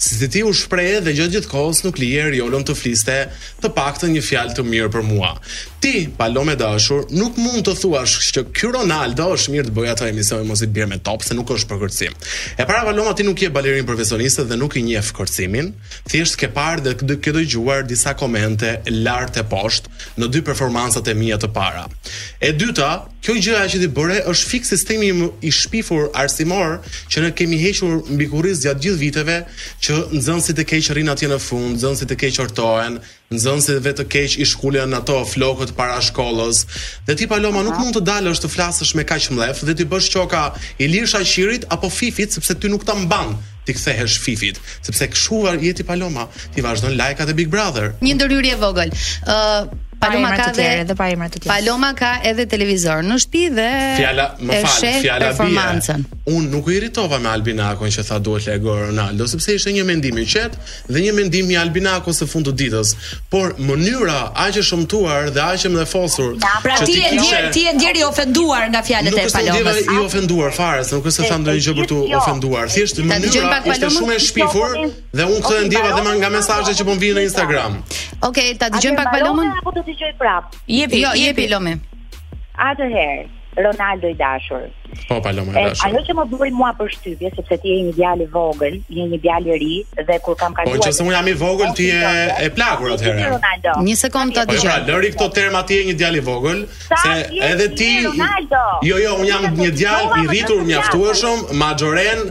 si ti, ti u shprehe dhe gjatë gjithë kohës nuk lije Riolën të fliste të paktën një fjalë të mirë për mua. Ti, Paloma e dashur, nuk mund të thuash që ky Ronaldo është mirë të bëjë ato emisione ose t'i bjerë me top se nuk është për kërcim. E para Paloma ti nuk je balerinë profesioniste dhe nuk e njeh kërcimin, thjesht ke parë dhe ke dëgjuar disa komente lart e poshtë në dy performancat e mia të para. E dyta, kjo gjëja që ti bëre është fiks sistemi i shpifur arsimor që ne kemi hequr mbi kurriz gjatë gjithë viteve që nxënësit e keq rrinë atje në fund, nxënësit e keq qortohen, nxënësit e keq i shkulen ato flokët para shkollës. Dhe ti Paloma nuk mund të dalësh të flasësh me kaq mllef dhe t'i bësh qoka Ilir Shaqirit apo Fifit sepse ty nuk ta mban t'i kthehesh fifit sepse kshu je ti paloma ti vazhdon lajkat e big brother një ndërhyrje e vogël ë Paloma ka dhe edhe pa emra të tjerë. Paloma ka edhe televizor në shtëpi dhe fjala më fal, fjala bie performancën. Unë nuk u irritova me Albinakon që tha duhet larguar Ronaldo sepse ishte një mendim i qetë, Dhe një mendim i Albinakos në fund të ditës, por mënyra aq e shëmtuar dhe aq e mllefosur pra ti u ndjeve ti u ndjeve i ofenduar nga fjalët e Palomës. Nuk u ndjeva i ofenduar fare, se nuk është se tha ndonjë gjë për t'u jo. ofenduar. Thjesht mënyra ishte shumë e shpifur dhe unë këtë e ndjeva edhe nga mesazhet që po vijnë në Instagram. Okej, ta dëgjojmë pak Palomën. Apo do të dëgjoj prap. Jepi, jo, jepi Lomi. Atëherë, Ronaldo i dashur, Po Paloma e dashur. Ajo që më bëri mua përshtypje sepse ti je një djalë i vogël, je një djalë i ri dhe kur kam kaluar Po nëse unë jam i vogël ti je e plakur atëherë. Një sekondë ta dëgjoj. Po pra, lëri këto terma ti je një djalë i vogël, se edhe ti Jo, jo, unë jam një djalë i rritur mjaftueshëm, maxhoren,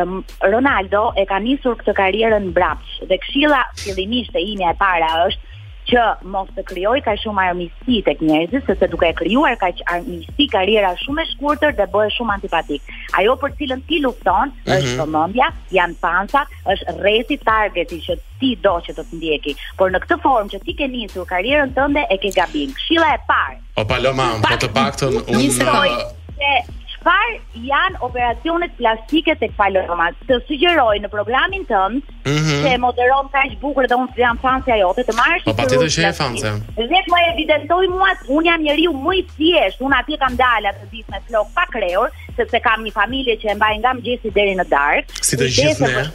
um, Ronaldo e ka nisur këtë karrierën mbrapsh dhe këshilla fillimisht e imja e para është që mos të krijojë kaq shumë armiqësi tek njerëzit, sepse duke e krijuar kaq armiqësi karriera shumë e shkurtër dhe bëhesh shumë antipatik. Ajo për cilën ti lufton mm -hmm. është vëmendja, janë fansat, është rrethi targeti që ti do që të të ndjekë. Por në këtë formë që ti ke nisur karrierën tënde e ke gabim. Këshilla e parë O Paloma, po të paktën unë çfarë janë operacionet plastike tek Paloma. Të sugjeroj në programin tënd mm -hmm. që e moderon kaq bukur dhe unë jam fansja jote, të marrësh po, një çfarë. Po patjetër që je fansja. Dhe më evidentoi mua, unë jam njeriu më i thjeshtë, unë atje kam dalë atë ditë me flokë pa krehur, sepse kam një familje që e mbaj nga mëngjesi deri në darkë. Si të gjithë ne në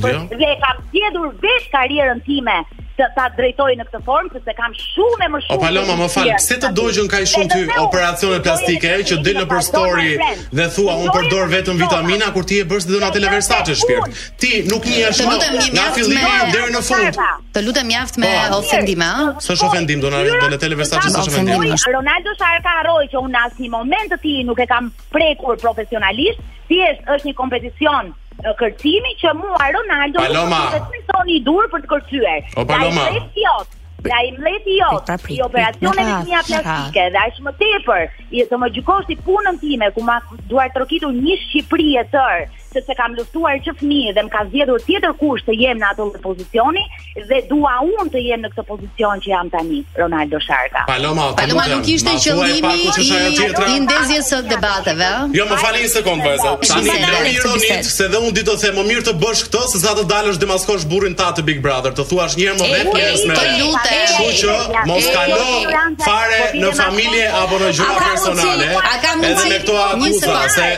studio. Dhe kam zgjedhur vetë karrierën time ta drejtoj në këtë formë sepse kam shumë më shumë. O Paloma, më fal, pse të dogjën kaq shumë ty operacionet plastike që del nëpër story dhe thua un përdor vetëm vitamina kur ti je bërë si Donatella Versace shpirt. Ti nuk njihesh më nga fillimi deri në fund. Të lutem mjaft me po. ofendim, a? S'është ofendim, Donatella Versace s'është ofendim. Ronaldo Sharka harroi që unë në asnjë moment të tij nuk e kam prekur profesionalisht, thjesht është një kompeticion kërcimi që mua Ronaldo Paloma. nuk e thoni i duhur për të kërcyer. O Paloma. Ai është jot. Ja niveli jot, te operacionet e mija plastike dhe aq më tepër, të më gjykosh ti punën time, ku më ka duartrokitur një Shqipëri e tërë, sepse kam luftuar që fëmijë dhe më ka zgjedhur tjetër kush të jem në atë pozicion dhe dua unë të jem në këtë pozicion që jam tani, Ronaldo Sharka. Paloma, Paloma nuk ishte qëllimi i i ndezjes së debateve. Jo, më falni një sekond vajza. Tani lëri ironitë se dhe unë di të them më mirë të bësh këtë se sa të dalësh të maskosh burrin tat te Big Brother, të thuash një herë më vetë njerëz me. Të lutem. Kështu që mos kalo fare në familje apo në gjëra personale. Edhe me këto akuza se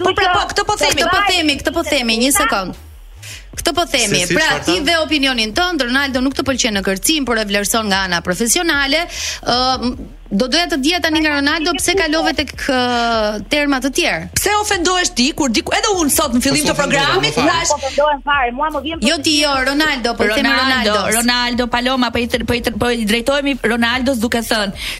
Po pra, po, këtë po themi, këtë po themi, këtë po themi, një sekond. Këtë po themi. Si, si, pra ti dhe opinionin tënd, Ronaldo nuk të pëlqen në kërcim, por e vlerëson nga ana profesionale. Ë uh, do doja të dija tani nga Ronaldo pse kalove tek uh, terma të tjerë. Pse ofendohesh ti kur diku edhe unë sot në fillim të programit thashë po ofendohem fare, mua më vjen Jo ti jo Ronaldo, po Ronaldo, Ronaldo, Ronaldo Paloma po i po i po i drejtohemi Ronaldos duke thënë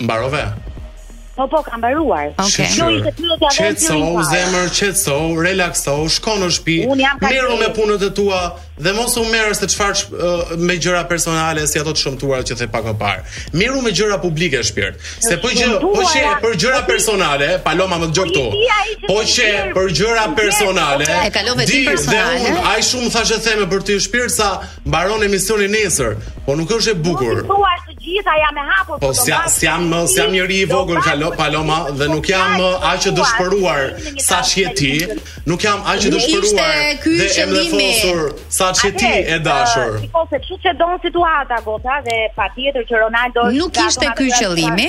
Mbarove? Po po, kam mbaruar. Okej. Kjo ishte pyetja dhe e Qetëso, o zemër, qetëso, relakso, shko në shtëpi, Unë jam kaq merru me drejtë. punët e tua dhe mos u merr se çfarë ç- ë, me gjëra personale si ato të shëmtuara që the pak më parë. Merru me gjëra publike shpirt. Se po qe, po qe shëmtuara, për gjëra po ti- personale, Paloma më dëgjo këtu. Policia ai që Po të qe gjer- për gjëra të gjer- personale, E kalove ti di dhe personale. unë aq shumë thashetheme për ty shpirt sa mbaron emisioni nesër, po nuk është e bukur. Thua gjitha jam e hapur po s'jam s'jam më s'jam njeri i vogël kalo paloma dhe nuk jam më aq e dëshpëruar sa ç'je ti nuk jam aq e dëshpëruar dhe e fundosur sa ç'je ti e dashur po se ç'u tensionua situata goca dhe patjetër që Ronaldo nuk ishte ky qëllimi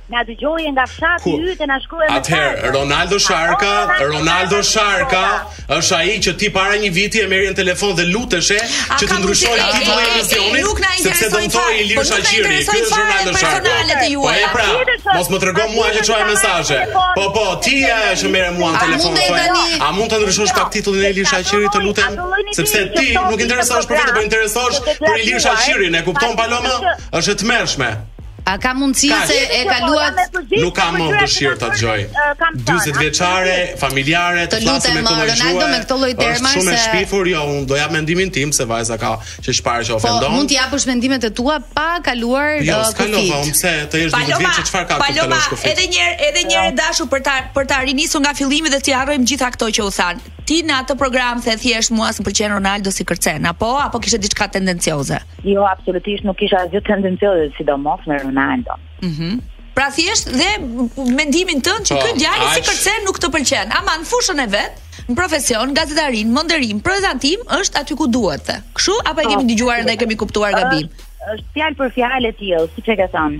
Na dëgjoje nga fshati yt e na shkruaj me Atëherë Ronaldo Sharka, Ronaldo Sharka është ai që ti para një viti e merrje në telefon dhe i luteshe që të ndryshojë titullin e emisionit. Nuk na intereson. Sepse do i Ilir Shaqiri, ky është Ronaldo Sharka. Po e pra, mos më trego mua që çoj mesazhe. Po po, ti je ajo që merr mua në telefon. Po, a mund të ndryshosh pak titullin e Ilir Shaqirit të lutem? Sepse ti nuk interesohesh për vete, po interesohesh për Ilir Shaqirin, e kupton Paloma? Është e tmerrshme. A ka mundësi se e kaluat nuk kam më dëshirë ta dëgjoj. 40 vjeçare, familjare, të flasë me Ronaldo me këto lloj termash është shumë e shpifur, jo, unë do jap mendimin tim se vajza ka që çfarë që po, ofendon. Po mund të japësh mendimet e tua pa kaluar jo, uh, kufit. Jo, unë pse të jesh duke thënë se çfarë ka të kalosh kufit. Edhe një herë, edhe një herë dashur për ta për ta rinisur nga fillimi dhe të harrojmë gjitha këto që u than. Ti në atë program the thjesht mua s'm pëlqen Ronaldo si kërcen, apo apo kishe diçka tendencioze. Jo, absolutisht nuk kisha asgjë tendencioze, sidomos me Ronaldo. Mhm. Mm pra thjesht dhe mendimin tënd që po, ky djalë si kërcen nuk të pëlqen. Ama në fushën e vet, në profesion, gazetarin, moderim, prezantim është aty ku duhet të. Kështu apo e kemi po, dëgjuar dhe e kemi kuptuar gabim? Është fjalë për fjalë e tillë, siç e ke thënë.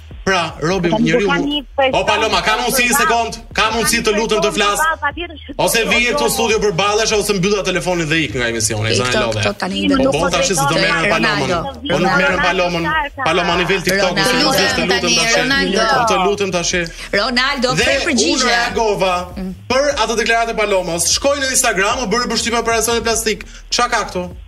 Pra, Robi Tani, njeriu. Ka një person, o Paloma, ka mundësi një sekond? Ka mundësi të lutem të flas? Ose vije këtu studio përballesh ose mbylle telefonin dhe ik nga emisioni, sa e lodhe. Po bon tash se do merrem Palomën. Po nuk merrem Palomën. Paloma në nivel TikTok ose nuk është të lutem tash. Ronaldo. Po të lutem tash. Ronaldo, pse përgjigje? Unë reagova mm. për atë deklaratë e Palomës. Shkoi në Instagram, i bëri përshtypje operacioni plastik. Çka ka këtu?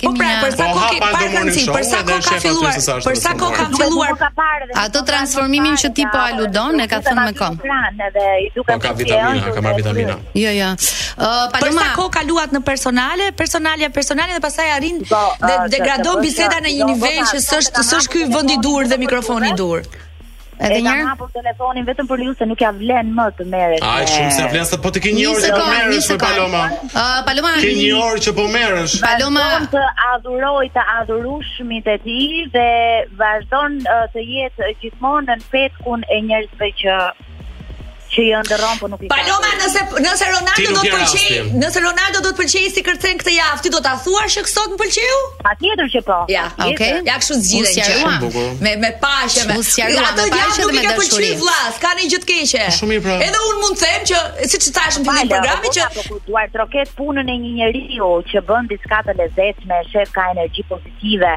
Po pra, për sa kohë ka parë kanci, për sa kohë ka filluar, për sa kohë ka filluar atë transformimin që ti po aludon e ka thënë me kom. Po ka vitamina, ka marr vitamina. Jo, jo. Për sa kohë kaluat në personale, personale, personale dhe pastaj arrin dhe degradon biseda në një nivel që s'është s'është ky vend i dur dhe mikrofoni i dur. Edhe një herë. Hap telefonin vetëm për ju se nuk ja vlen më të merresh. Ai shumë se vlen se po të ke një orë që po merresh me Paloma. Ë Paloma. Ke një orë që po merresh. Paloma të adhuroj të adhurushmit e tij dhe vazhdon të jetë gjithmonë nën petkun e njerëzve që që i ëndërron po nuk i ka. Paloma nëse nëse Ronaldo do të pëlqej, nëse Ronaldo do të pëlqej si kërcen këtë javë, ti do ta thuash që sot më pëlqeu? Patjetër që po. Ja, okay. Ja kështu zgjidhen që. Me me paqe me. Ja ato gjë nuk i ka pëlqyer vllas, s'ka një gjë të keqe. Shumë mirë pra. Edhe un mund të them që siç thash në fillim programit që po duartroket punën e një njeriu që bën diçka të lezetshme, shef ka energji pozitive.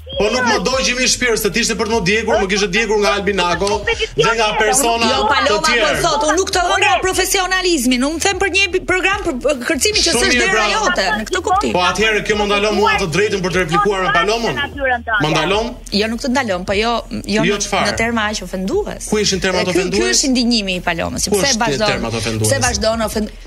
Po nuk më dogji mi shpirt se t'ishte për të më djegur, më kishte djegur nga Albi Nako dhe nga persona jo, të tjerë. Po thotë, unë nuk të hëngra profesionalizmin, unë them për një program për kërcimin që s'është dera jote, në këtë kuptim. Po atëherë kjo më ndalon mua të drejtën për të replikuar me Palomën? Më ndalon? Jo, nuk të ndalon, po jo jo, jo në terma aq ofendues. Ku ishin termat ofendues? Ky është ndinjimi i Palomës, sepse vazhdon. Sepse vazhdon ofendues.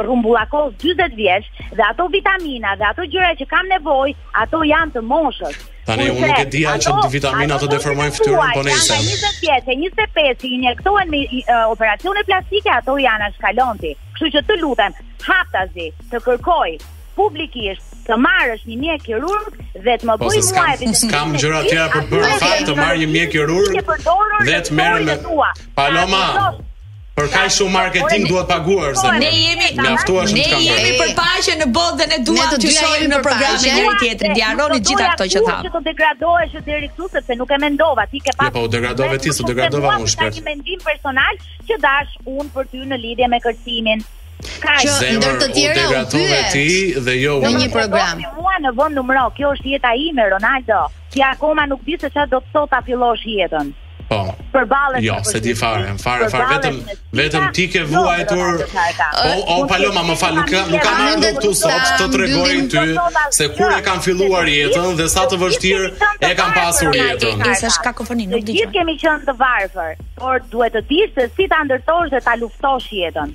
rrumbullakos 40 vjeç dhe ato vitamina dhe ato gjëra që kam nevojë, ato janë të moshës. Tani unë nuk e di që vitaminat të deformojnë fytyrën, po nejse. 20 vjet, 25 injektohen me uh, operacione plastike, ato janë ashkalonti. Kështu që të lutem, haptazi, të kërkoj publikisht të marrësh një mjek kirurg dhe të më po, bëj mua e vetëm. Kam gjëra të tjera për të bërë, sa të marr një mjek kirurg dhe të merrem me Palomën. Për kaq shumë marketing duhet paguar se ne jemi mjaftuar shumë të Ne jemi për paqe në botë dhe ne duam të shohim në program me njëri tjetrin. Ti harron gjitha këto që the. Ti do të degradohesh deri këtu sepse nuk e mendova ti ke jo, pas. Jo, po degradove ti, s'u degradova unë shpesh. Një mendim personal që dhashë unë për ty në lidhje me kërcimin. Ka që ndër të tjera u degradove ti dhe jo unë. Në një program. Mua në vend numro, kjo është jeta ime Ronaldo. Ti akoma nuk di se çfarë do të thotë ta fillosh jetën. Po. Përballesh jo, me vështirësi. Jo, s'e di fare, fare, fare vetëm vetëm ti ke jo, vuajtur. Po, o Paloma, më fal, nuk nuk kam ardhur këtu sot të tregoj ty se kur e kam filluar jetën dhe sa të vështirë e kam pasur jetën. Ti sa kakofoni, nuk di. Gjithë kemi qenë të varfër, por duhet të dish se si ta ndërtosh dhe ta luftosh jetën.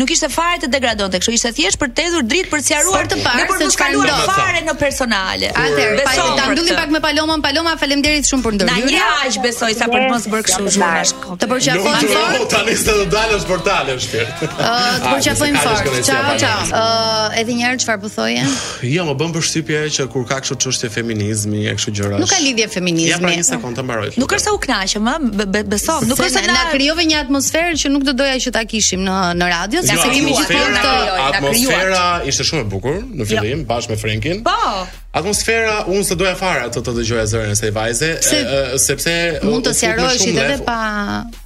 Nuk ishte fare të degradonte kështu, ishte thjesht për të hedhur dritë për të sqaruar të parë për të kaluar fare në personale. Atëherë, po ta mbyllim pak me Palomën. Paloma, faleminderit shumë për ndërhyrjen. Na një aq besoj sa për të mos bërë kështu shumë. Të përqafojmë fort. Po tani s'do dalësh në portale shpirt. Të përqafojmë fort. Ciao, ciao. Ëh, edhe një herë çfarë po thoje? Jo, më bën përshtypje që kur ka kështu çështje feminizmi e kështu gjërash. Nuk ka lidhje feminizmi. Ja pra një sekondë të mbaroj. Nuk është se u kënaqëm, ë, beso, nuk është se na krijove një atmosferë që nuk do doja që ta kishim në në radio, jo, sepse kemi gjithmonë të atmosfera ishte shumë e bukur në jo. fillim jo. bashkë me Frenkin. Po. Atmosfera unë s'do doja fare as të dëgjoja zërin e asaj vajze, sepse mund të sqarohesh edhe pa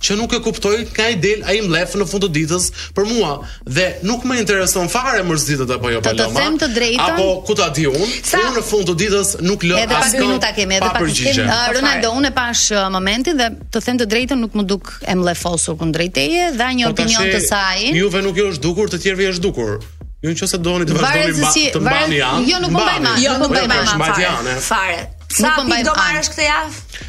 që nuk e kuptoj nga i del ai mllef në fund të ditës për mua dhe nuk më intereson fare mërzitet apo jo Paloma. Të të them të drejtën. Apo ku ta di unë? Sa... Unë në fund të ditës nuk lë as kënd. Minuta kemi edhe pak kemi. Uh, Ronaldo unë e pash uh, momentin dhe të them të drejtën nuk m'u duk e mllefosur kundrejt teje dha një po opinion të saj. Juve nuk ju është dukur, të tjerëve u është dukur. Ju në qoftë se doni të vazhdoni ba, si, të mbani anë Jo, nuk po mbaj anë Jo, nuk po mbaj anë Fare Fare Sa po pikë do marrësh këtë javë?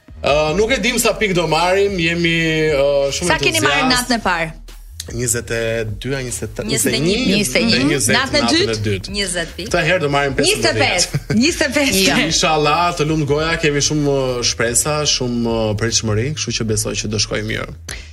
Uh, nuk e dim sa pikë do marrim, jemi uh, shumë entuziastë. Sa keni marrë natën e parë? 22 a 23 21 21 natën e dytë 20 pikë. Këtë herë do marrim 25. 25. Ja. Inshallah, të lumt goja, kemi shumë uh, shpresa, shumë uh, pritshmëri, kështu që besoj që do shkojë mirë.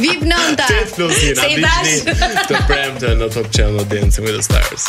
Vip nënta. Tet Flontina, Të premte në Top Channel Dancing with the Stars.